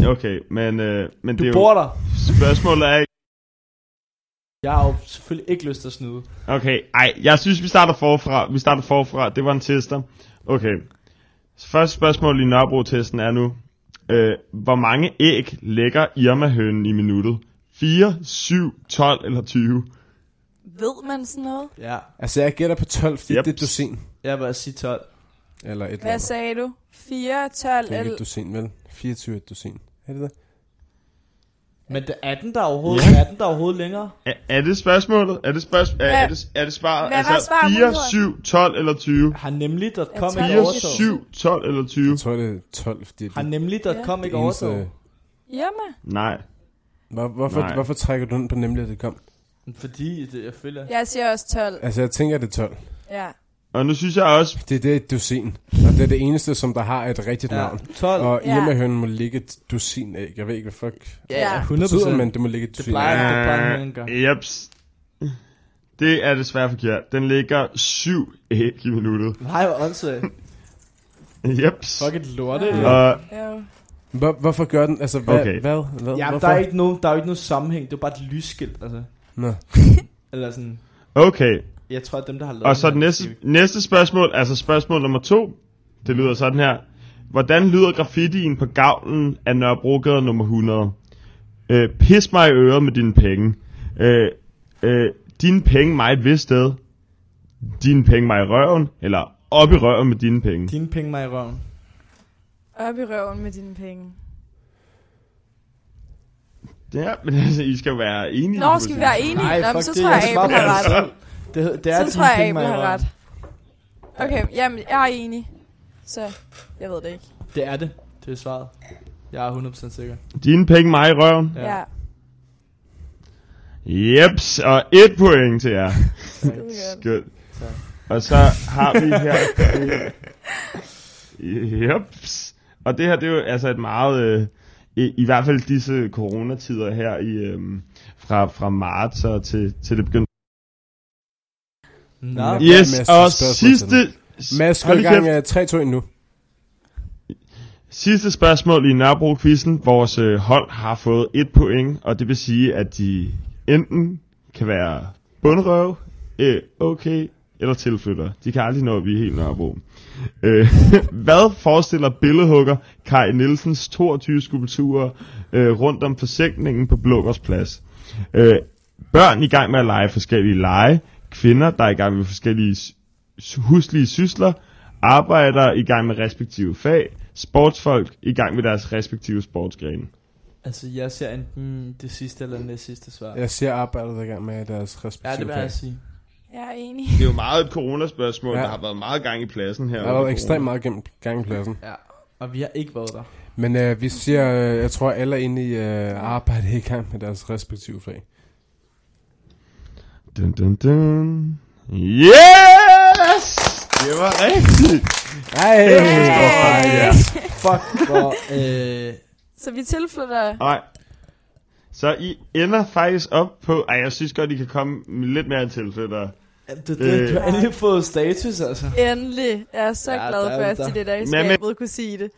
Okay, men, øh, men det du er bor jo, der. spørgsmålet er, Jeg har jo selvfølgelig ikke lyst til at snyde. okay, ej, jeg synes, vi starter forfra, vi starter forfra, det var en tester. Okay, så første spørgsmål i Nørrebro-testen er nu, øh, hvor mange æg lægger Irma-hønen i minuttet? 4, 7, 12 eller 20? Ved man sådan noget? Ja, Altså, jeg gætter på 12, fordi Yep. det er et dusin. jeg vil sige 12. Eller et eller Hvad andet. sagde du? 4, 12 Det er ikke eller... et dusin, vel? 24 er et dusin. Er det det? Men det er den der overhovedet, ja. er den der overhovedet længere? Er, er det spørgsmålet? Er det, spørgsmål? er, er det, er det svaret? hvad Altså, svaret, 4, 7, 12 eller 20? Har nemlig.com Jeg ikke tror, 4, overtaget? 7, 12 eller 20? Jeg tror, det er 12, fordi Har det, nemlig.com det ikke eneste... overtaget? Hjemme? Nej. Hvor, hvorfor, Nej. hvorfor trækker du den på nemlig, at det kom? Fordi det, jeg føler... Jeg siger også 12. Altså, jeg tænker, det er 12. Ja. Og nu synes jeg også, Det, det er et dusin. Og det er det eneste, som der har et rigtigt Ja, navn. 12. Og Ja. hjemmehønen må ligge et dusin æg. Jeg ved ikke, hvad fuck ja, Ja. ja, det 100 betyder, men det må ligge et Det dusin plejer, æg. det plejer hønen gør. jeps. Det er desværre forkert. Den ligger 7 æg i minuttet. Nej, hvor åndssvagt. Jeps. Fuck et lorte. Ja. Ja. Og. Hvor, hvorfor gør den? Altså, hvad? Okay. hvad, hvad ja, hvorfor? der er, ikke nogen, der er jo ikke nogen sammenhæng. Det er bare et lysskilt, altså. Nå. Eller sådan... okay, Jeg tror, at dem, der har lavet og så den det her, næste, næste spørgsmål, altså spørgsmål nummer to. Det lyder sådan her. Hvordan lyder graffitien på gavlen af Nørrebrogade nummer 100? Øh, pis mig i øret med dine penge. Øh, øh, dine penge mig et vist sted. Dine penge mig i røven. Eller op i røven med dine penge. Dine penge mig i røven. Op i røven med dine penge. Ja, men altså, I skal være enige. Nå, skal vi være enige? Nej, Nå, men så det, tror jeg, jeg Abel har svarer ret. Det, det er Så tror jeg, penge, Abel har ret. Okay, jamen, jeg er enig. Så, jeg ved det ikke. Det er det. Det er svaret. Jeg er 100% sikker. Dine penge mig i røven. Ja. ja. Jeps, og et point til jer. Skønt. Og så har vi her... Jeps. Og det her, det er jo altså et meget... Øh, i, I hvert fald disse coronatider her i... Øh, fra, fra marts og til, til det begyndte. Nå. Ja. Yes, og til sidste... Mads, gå Hold i gang kæft. uh, 3-2 nu. Sidste spørgsmål i Nørrebro-quizzen. Vores øh, hold har fået et point, og det vil sige, at de enten kan være bundrøv, øh, okay, eller tilflytter. De kan aldrig nå at blive helt Nørrebro. Øh, hvad forestiller billedhugger Kai Nielsens 22 skulpturer øh, rundt om forsænkningen på Blågårds Plads? Øh, børn i gang med at lege forskellige lege, kvinder, der er i gang med forskellige huslige sysler, arbejdere i gang med respektive fag, sportsfolk i gang med deres respektive sportsgrene. Altså, jeg ser enten det sidste eller det sidste svar. Jeg ser arbejdet i gang med deres respektive Ja, det vil jeg sige. Jeg er enig. Det er jo meget et coronaspørgsmål, Ja. der har været meget gang i pladsen her. Der har været ekstremt meget gang i pladsen. Ja. Og vi har ikke været der. Men øh, vi siger, øh, jeg tror alle er inde i øh, arbejde i gang med deres respektive fag. Dun, dun, dun. Yes! Det var rigtigt. Ej, hvor Ja. Fuck, hvor... Øh, Så vi tilflytter... Nej. Så I ender faktisk op på... Ej, jeg synes godt, I kan komme lidt mere tilflyttere. det, det, du har endelig fået status, altså. Endelig. Jeg er så Ja, glad for, at det der i skabet kunne sige det.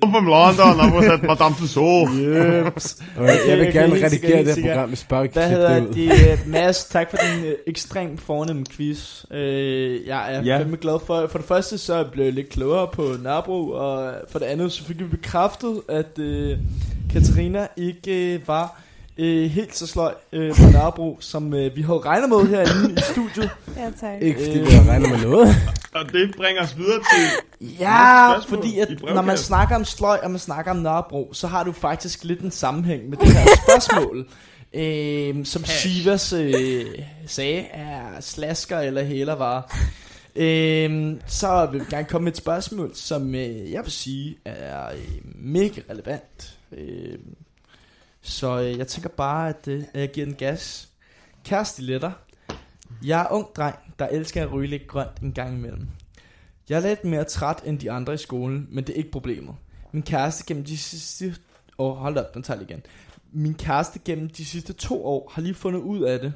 From London, og hvor sat Madame Tussauds. Jeps. Jeg, vil gerne redigere det her program, hvis bare ikke Hvad hedder det Mads, tak for din øh, ekstremt fornemme quiz. Øh, jeg er Ja. ja. fandme glad for. For det første, så blev jeg lidt klogere på Nørrebro, og for det andet, så fik vi bekræftet, at øh, Katarina ikke øh, var øh, helt så sløj øh, på Nørrebro, som øh, vi havde regnet med herinde i studiet. Ja, tak. Ikke fordi Øh. vi har regnet med noget. Og det bringer os videre til... Ja, fordi at når man snakker om sløj, og man snakker om Nørrebro, så har du faktisk lidt en sammenhæng med det her spørgsmål. Øhm, som Sivas øh, sagde, er slasker eller hælervarer. Øhm, så vil vi gerne komme med et spørgsmål, som øh, jeg vil sige er øh, mega relevant. Øhm, så øh, jeg tænker bare, at øh, jeg giver den gas. Kæreste letter. Jeg er ung dreng, der elsker at ryge lidt grønt en gang imellem. Jeg er lidt mere træt end de andre i skolen, men det er ikke problemet. Min kæreste gennem de sidste... Åh, oh, hold op, den tager igen. Min kæreste gennem de sidste to år har lige fundet ud af det,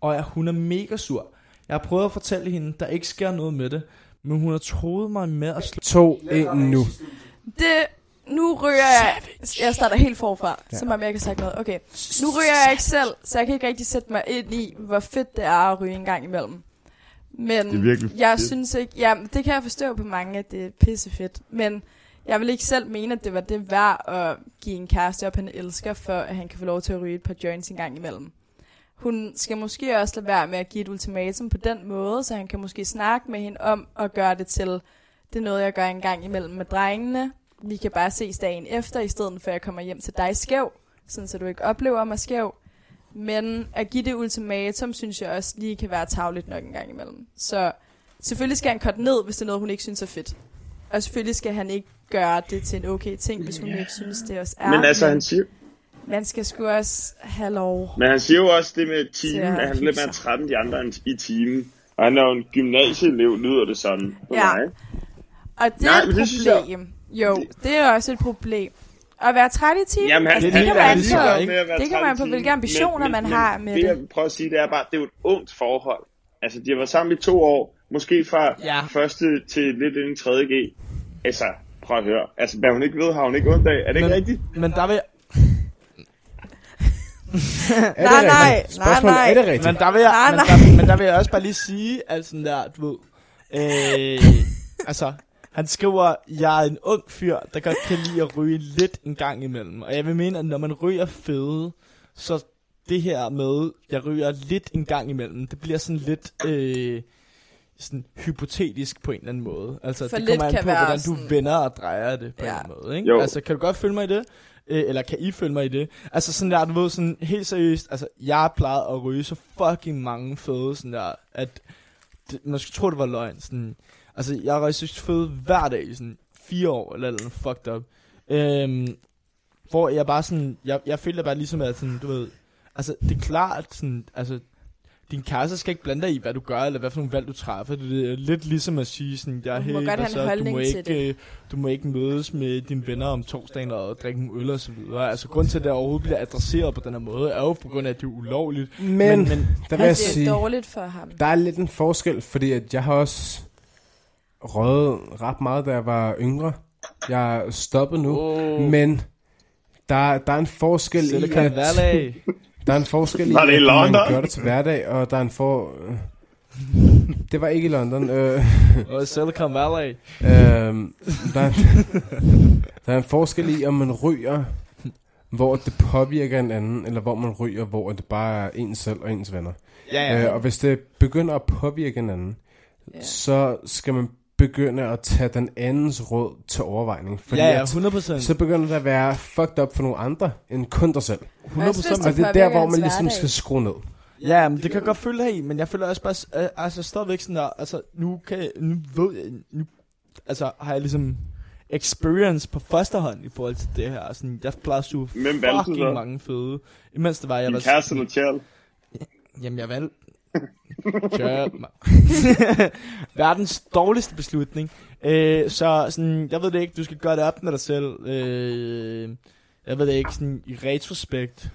og jeg, hun er mega sur. Jeg har prøvet at fortælle hende, der ikke sker noget med det, men hun har troet mig med at slå... To, en nu. Det, nu ryger jeg... Jeg starter helt forfra, Ja. som om jeg ikke har sagt noget. Okay, nu ryger jeg ikke selv, så jeg kan ikke rigtig sætte mig ind i, hvor fedt det er at ryge en gang imellem. Men Det er virkelig jeg fedt. synes ikke... Ja, det kan jeg forstå på mange, at det er pissefedt. Men jeg vil ikke selv mene, at det var det værd at give en kæreste op, han elsker, for at han kan få lov til at ryge et par joints en gang imellem. Hun skal måske også lade være med at give et ultimatum på den måde, så han kan måske snakke med hende om at gøre det til, det er noget, jeg gør en gang imellem med drengene. Vi kan bare ses dagen efter, i stedet for at jeg kommer hjem til dig skæv, sådan så du ikke oplever mig skæv. Men at give det ultimatum, synes jeg også lige kan være tavligt nok en gang imellem. Så selvfølgelig skal han korte ned, hvis det er noget, hun ikke synes er fedt. Og selvfølgelig skal han ikke gøre det til en okay ting, hvis hun ikke synes, det også er. Men altså, han siger, Man skal sgu også have lov. men han siger jo også det med Til teamen, at at han er lidt mere træt end de andre i teamen. Og han er jo en gymnasieelev, lyder det sådan på Ja. mig. Og det Nej, er et det synes jeg- problem. Jo, det er også et problem. At være træt i timen, Jamen, han, Det helt han, ærligt, han, ikke? Det kommer an på, hvilke ambitioner man har med det. det. jeg prøver at sige, det er bare, det er jo et ungt forhold. Altså, de har været sammen i to år, måske fra Ja. første til lidt ind i 3.G. Altså, prøv at høre. Altså, hvad hun ikke ved, har hun ikke ondt af. Er det ikke Men- rigtigt? Men der vil, Er Nej, det nej? Spørgsmålet, nej, er det men rigtigt? der vil, jeg, Nej, men, nej. der, men der vil jeg også bare lige sige, altså sådan der, du ved, øh, altså, han skriver, jeg er en ung fyr, der godt kan lide at ryge lidt en gang imellem. Og jeg vil mene, at når man ryger fede, så det her med, jeg ryger lidt en gang imellem, det bliver sådan lidt, øh, sådan hypotetisk på en eller anden måde. Altså, For det kommer an på, hvordan sådan- du vender og drejer det på Ja. en eller anden måde. Ikke? Jo. Altså, kan du godt følge mig i det? Øh, eller kan I følge mig i det? Altså sådan der, du ved, sådan helt seriøst, altså jeg har plejet at ryge så fucking mange føde, sådan der, at det, man skulle tro, det var løgn. Sådan, altså jeg røg så føde hver dag i sådan fire år, eller eller fucked up. Øhm, hvor jeg bare sådan, jeg, jeg følte bare ligesom, at sådan, du ved, altså det er klart, sådan, altså din kæreste skal ikke blande dig i, hvad du gør, eller hvad for nogle valg du træffer. Det er lidt ligesom at sige sådan, der, Du hey, må godt hvad have en så, du må, ikke, øh, du må ikke mødes med dine venner om torsdagen og drikke en øl og så videre. Altså grund til, at det overhovedet bliver adresseret på den her måde, er jo på grund af, at det er ulovligt. Men, men, men der vil jeg Altså, det er sige, dårligt for ham. der er lidt en forskel, fordi at jeg har også røget ret meget, da jeg var yngre. Jeg er stoppet nu, oh, men der, der er en forskel i, Silicon at, Valley. der er en forskel i, det i at man London? gør det til hverdag, og der er en for... Det var ikke i London. Øh, Og Silicon Valley. Øhm, der, er, der er en forskel i, om man ryger, hvor det påvirker en anden, eller hvor man ryger, hvor det bare er ens selv og ens venner. Ja, Ja. ja. Øh, og hvis det begynder at påvirke en anden, Ja. så skal man begynde at tage den andens råd til overvejning. Fordi ja, ja, at, 100 procent. så begynder det at være fucked up for nogle andre, end kun dig selv. 100 hvis procent. det Og det er der, hvor man ligesom hverdag. skal skrue ned. Ja, men det kan jeg godt følge her i, men jeg føler også bare, øh, altså stadigvæk sådan der, altså nu kan jeg, nu ved jeg, nu, altså har jeg ligesom experience på første hånd i forhold til det her, sådan, jeg plejer at suge valgte fucking så? mange føde, imens det var, jeg Din var kæreste eller Charles? Jamen, jeg valgte... Kør, Verdens dårligste beslutning. Øh, så sådan, jeg ved det ikke, du skal gøre det op med dig selv. Øh, jeg ved det ikke, sådan i retrospekt.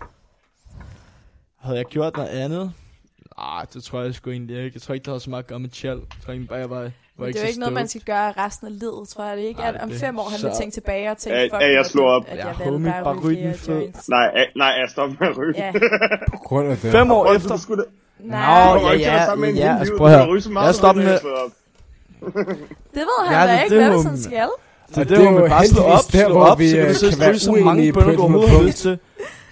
Havde jeg gjort noget andet? Nej, det tror jeg sgu egentlig ikke. Jeg tror ikke, det havde så meget at gøre med chill. Jeg tror egentlig bare, jeg var, var Men ikke det er jo så ikke noget, man skal gøre resten af livet, tror jeg. Det er ikke, Nej, at om det- fem år, han så- vil tænke tilbage og tænke, Ja, fuck, ja, jeg slår op. At Ja, jeg homie, valgte bare bare at ryge den fed. Nej, nej, jeg stopper med at ryge. Ja, På grund af det. Fem år efter. skulle da- nej, Nå, ja, ja, ja, hel altså prøv at høre. Jeg stopper med- det ved han Ja, da det er ikke, det, hvad han skal. Så det, det jo jo med bare slå op, der, slå hvor op, vi, så kan du øh, så mange bønder, du overhovedet har lyst til.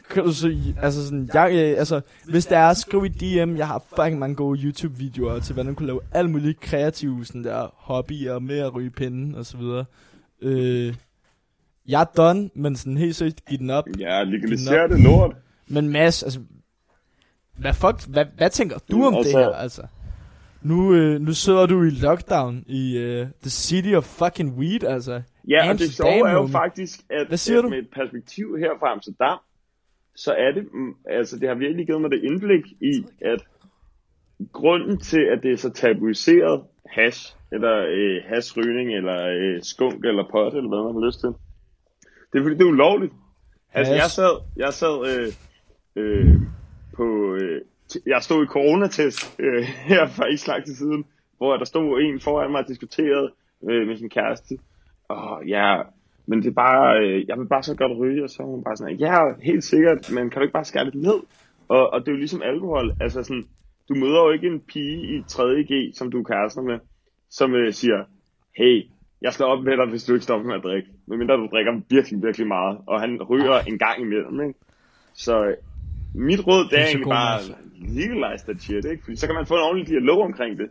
Kan du så, altså sådan, jeg, øh, altså, hvis det er, skriv i DM, jeg har fucking mange gode YouTube-videoer til, hvordan du kunne lave alle mulige kreative, sådan der, hobbyer med at ryge pinden, og så videre. Øh, jeg er done, men sådan helt seriøst, giv den op. Ja, legalisere det lort. Men Mads, altså, hvad, fuck, hvad, hvad tænker du om Altså- det her, altså? Nu, øh, nu sidder du i lockdown i uh, the city of fucking weed, altså. Ja, og det sjove er jo faktisk, at, Hvad siger at du? med et perspektiv her fra Amsterdam, så er det, mm, altså det har virkelig givet mig det indblik i, at grunden til, at det er så tabuiseret hash, eller øh, hashrygning, eller øh, skunk, eller pot, eller hvad man har lyst til, det er fordi, det er ulovligt. Altså, jeg sad, jeg sad øh, øh, på, øh, jeg stod i coronatest øh, her for ikke så lang tid siden, hvor der stod en foran mig og diskuterede øh, med sin kæreste, og ja, men det er bare, øh, jeg vil bare så godt ryge, og så er hun bare sådan, ja, helt sikkert, men kan du ikke bare skære lidt ned? Og, og det er jo ligesom alkohol, altså sådan, du møder jo ikke en pige i 3.G, som du er kærester med, som øh, siger, hey, jeg slår op med dig, hvis du ikke stopper med at drikke. Medmindre du drikker virkelig, virkelig meget, og han ryger en gang imellem, ikke? Så mit råd, det er, så egentlig god, bare altså. legalize that shit, ikke? Fordi så kan man få en ordentlig dialog omkring det.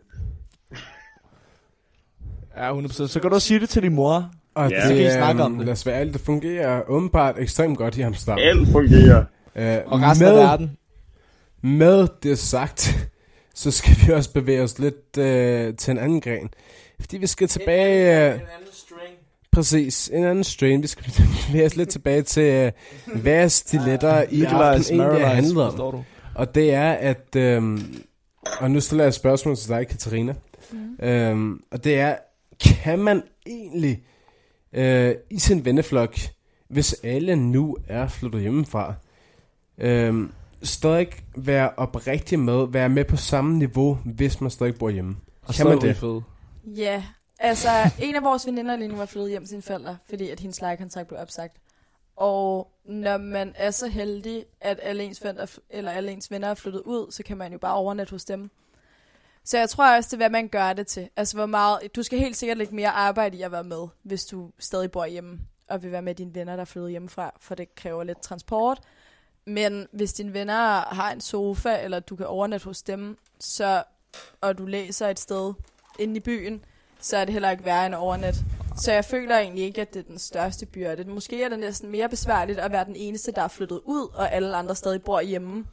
Ja, 100%. Så kan du også sige det til din mor. Og Ja. det, Så kan I snakke om øhm, det. Lad os være ærligt, det fungerer åbenbart ekstremt godt i Amsterdam. Alt fungerer. Øh, Og resten med, af verden. Med det sagt, så skal vi også bevæge os lidt øh, til en anden gren. Fordi vi skal tilbage... Øh, præcis, en anden strain. Vi skal bevæge os lidt tilbage til, øh, hvad stiletter i aften egentlig handler om. Og det er, at... Øhm, og nu stiller jeg et spørgsmål til dig, Katarina. Mm. Øhm, og det er, kan man egentlig øh, i sin venneflok, hvis alle nu er flyttet hjemmefra, øhm, stadig være oprigtig med, være med på samme niveau, hvis man stadig bor hjemme? Og kan man det? fed. Ja, altså en af vores veninder lige nu var flyttet hjem til sine forældre, fordi at hendes lejekontrakt blev opsagt. Og når man er så heldig, at alle ens, forældre, eller alle ens venner er flyttet ud, så kan man jo bare overnatte hos dem. Så jeg tror også, det er, hvad man gør det til. Altså, hvor meget, du skal helt sikkert lægge mere arbejde i at være med, hvis du stadig bor hjemme, og vil være med dine venner, der er flyttet hjemmefra, for det kræver lidt transport. Men hvis dine venner har en sofa, eller du kan overnatte hos dem, så, og du læser et sted inde i byen, så er det heller ikke værre end overnet. Så jeg føler egentlig ikke, at det er den største byrde. Måske er det næsten mere besværligt at være den eneste, der er flyttet ud, og alle andre stadig bor hjemme.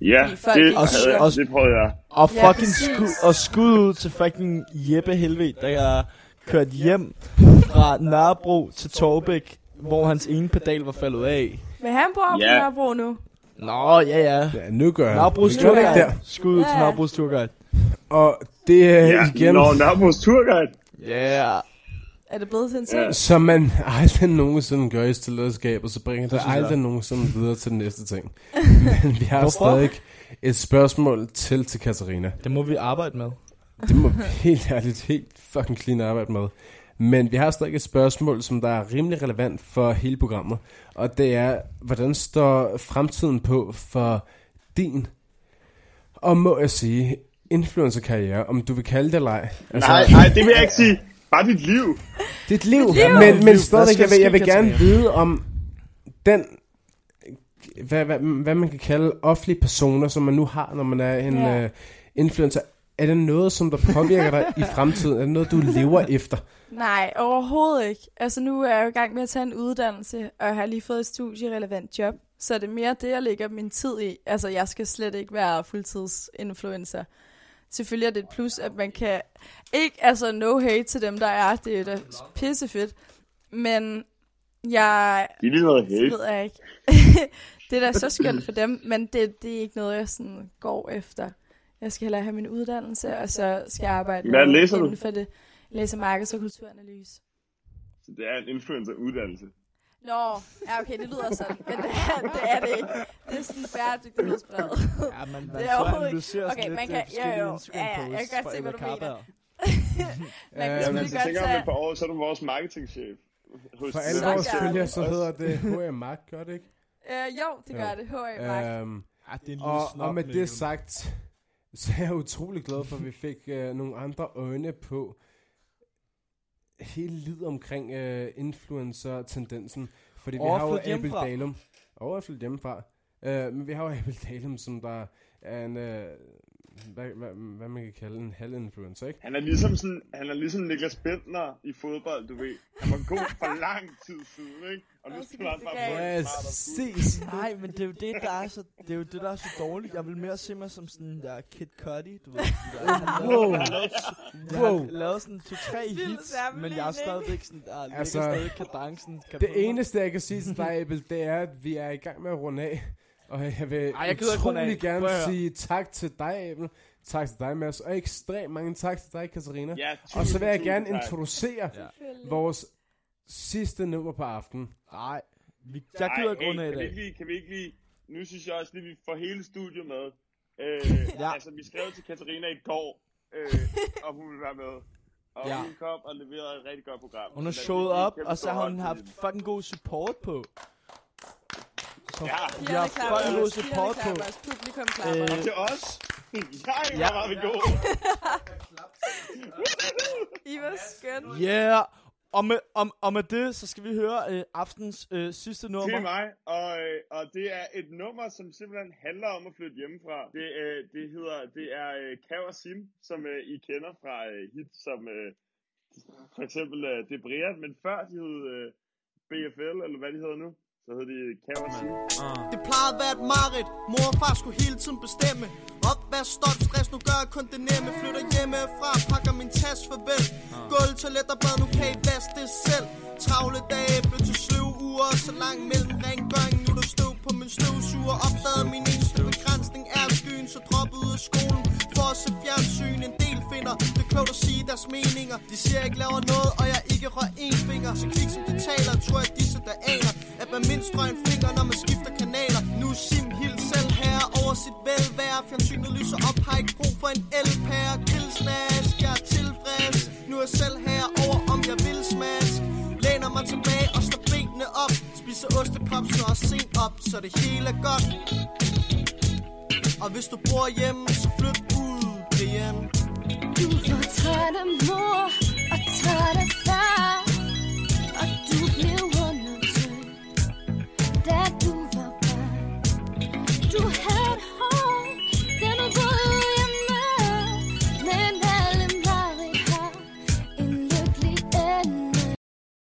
Ja, det, havde, jeg- også- det prøvede jeg. Og Ja, fucking præcis. skud, og skud ud til fucking Jeppe Helve, der er kørt hjem fra Nørrebro til Torbæk, hvor hans ene pedal var faldet af. Men han bor på Ja. Nørrebro nu. Nå, ja, ja. Ja, nu gør jeg. Nørrebros. Turguide. Skud ud til Ja. Nørrebros Turguide. Og det er Ja, igen, når Nørrebros Turguide. Ja. Yeah. Er det blevet til en ting? Ja. som man aldrig nogensinde gør i stillederskab, og så bringer det, Det synes jeg. aldrig nogensinde videre til den næste ting. Men vi har Hvorfor? stadig et spørgsmål til til Katarina. Det må vi arbejde med. Det må vi helt ærligt, helt fucking clean arbejde med. Men vi har stadig et spørgsmål, som der er rimelig relevant for hele programmet. Og det er, hvordan står fremtiden på for din, og må jeg sige, influencer-karriere, om du vil kalde det eller ej. Altså, nej, nej, det vil jeg ikke sige. Bare dit liv. Dit liv. liv. Men, Dit men liv. stadig, Hvad skal jeg vil, jeg vil gerne vide om den, hvad, hvad, hvad man kan kalde offentlige personer, som man nu har, når man er en Ja. uh, influencer. Er det noget, som der påvirker dig i fremtiden? Er det noget, du lever efter? Nej, overhovedet ikke. Altså nu er jeg jo i gang med at tage en uddannelse, og jeg har lige fået et studierelevant job. Så det er mere det, jeg lægger min tid i. Altså jeg skal slet ikke være fuldtidsinfluencer. Selvfølgelig er det et plus, at man kan... Ikke, altså no hate til dem, der er. Det er da pissefedt. Men jeg... Det er lige noget hate. ved jeg ikke. det er da så skønt for dem, men det, det er ikke noget, jeg sådan går efter. Jeg skal hellere have min uddannelse, og så skal jeg arbejde Hvad læser du? inden for det. Jeg læser markeds- og kulturanalyse. Så det er en influencer-uddannelse. Nå, ja okay, det lyder sådan, men det er det, er det ikke. Det er sådan bæredygtighedsbrevet. Ja, man, man Det er overhovedet ikke- sådan okay, man lidt kan- øh, jo, jo. Ja, ja, jeg kan godt se, hvad du mener. Man kan Øh, Ja, men selvfølgelig så godt tænker om tage... et par år, så er du vores marketingchef. Hos For alle vores følgere, det. så hedder det H.M. Mark, gør det ikke? Øh, jo, det gør Jo. det. H.A. Mark. Øhm, Ja, det er og, og med med det sagt, så er jeg utrolig glad for, at vi fik øh, nogle andre øjne på hele livet omkring øh, influencer-tendensen. Fordi vi har jo Abel. Dalum. Overflyt hjemmefra. Øh, men vi har jo Abel Dalum, som der er en, øh, hvad, hvad, hvad man kan kalde en halvinfluencer, ikke? Han er ligesom sådan, han er ligesom Niklas Bentner i fodbold, du ved. Han var god for lang tid siden, ikke? Og nu skal han bare. Præcis. Nej, men det er jo det, der er så, det er jo det, der er så dårligt. Jeg vil mere se mig som sådan der Kid Cudi, du ved. Der. Wow. Jeg Wow. har lavet sådan to-tre hits, men jeg er stadigvæk sådan, der ligger Altså, stadig kadencen. Kan Det eneste, jeg kan sige til dig, Abel, det er, at vi er i gang med at runde af. Og jeg vil Ej, jeg utrolig gerne Prøv sige tak til dig, Abel. Tak til dig, Mads. Og ekstremt mange tak til dig, Katarina. Ja, Og så vil jeg gerne tak. introducere Ja. vores sidste nummer på aftenen. Nej, vi, jeg gider ikke runde af i kan vi dag. ikke lige, kan vi ikke lige, nu synes jeg også lige, vi får hele studiet med. Øh, Ja. Altså, vi skrev til Katarina i går, øh, om hun ville være med. Og Ja. hun kom og leverede et rigtig godt program. Hun har Så showet op, og så har hun haft fucking god support på. Så Ja. vi har fucking god support på. publikum klapper. Øh. Til os. Jeg Ja. var vi gode. I var skøn. Yeah! Og med, om, og med det, så skal vi høre øh, aftens øh, sidste Det nummer. er mig, og, øh, og det er et nummer, som simpelthen handler om at flytte hjemmefra. Det, øh, det hedder, det er øh, Kav og Sim, som øh, I kender fra øh, hits som øh, for eksempel øh, Det Brian, men før de hed øh, BFL, eller hvad de hedder nu, så hed de Kav og Sim. Det plejede at være et mareridt. Mor og far skulle hele tiden bestemme. Opvask, stop, stress, nu gør jeg kun det nemme. Flytter hjemmefra, pakker min taske farvel. Gulv, toilet og bad, nu kan I vaske det selv. Travle dage blev til sløv uger Så lang mellem rengøring, nu er der støv på min støvsuger. Opdagede min eneste begrænsning er skyen Så droppede ud af skolen også fjernsyn. En del finder det er klogt at sige deres meninger. De siger jeg ikke laver noget, og jeg ikke rører en finger. Så kvik som det taler, tror jeg disse der aner At man mindst rører en finger, når man skifter kanaler. Nu er Sim helt selv herre over sit velvære. Fjernsynet lyser op, har ikke brug for en elpære. Grillsnask, jeg er tilfreds. Nu er jeg selv her over, om jeg vil smask. Læner mig tilbage og slår benene op. Spiser ostepops, så er sent op Så det hele er godt. Og hvis du bor hjemme, så flyt ud, Brian Du var træt af mor og træt af far Og du blev undertrykt Da du var barn Du havde det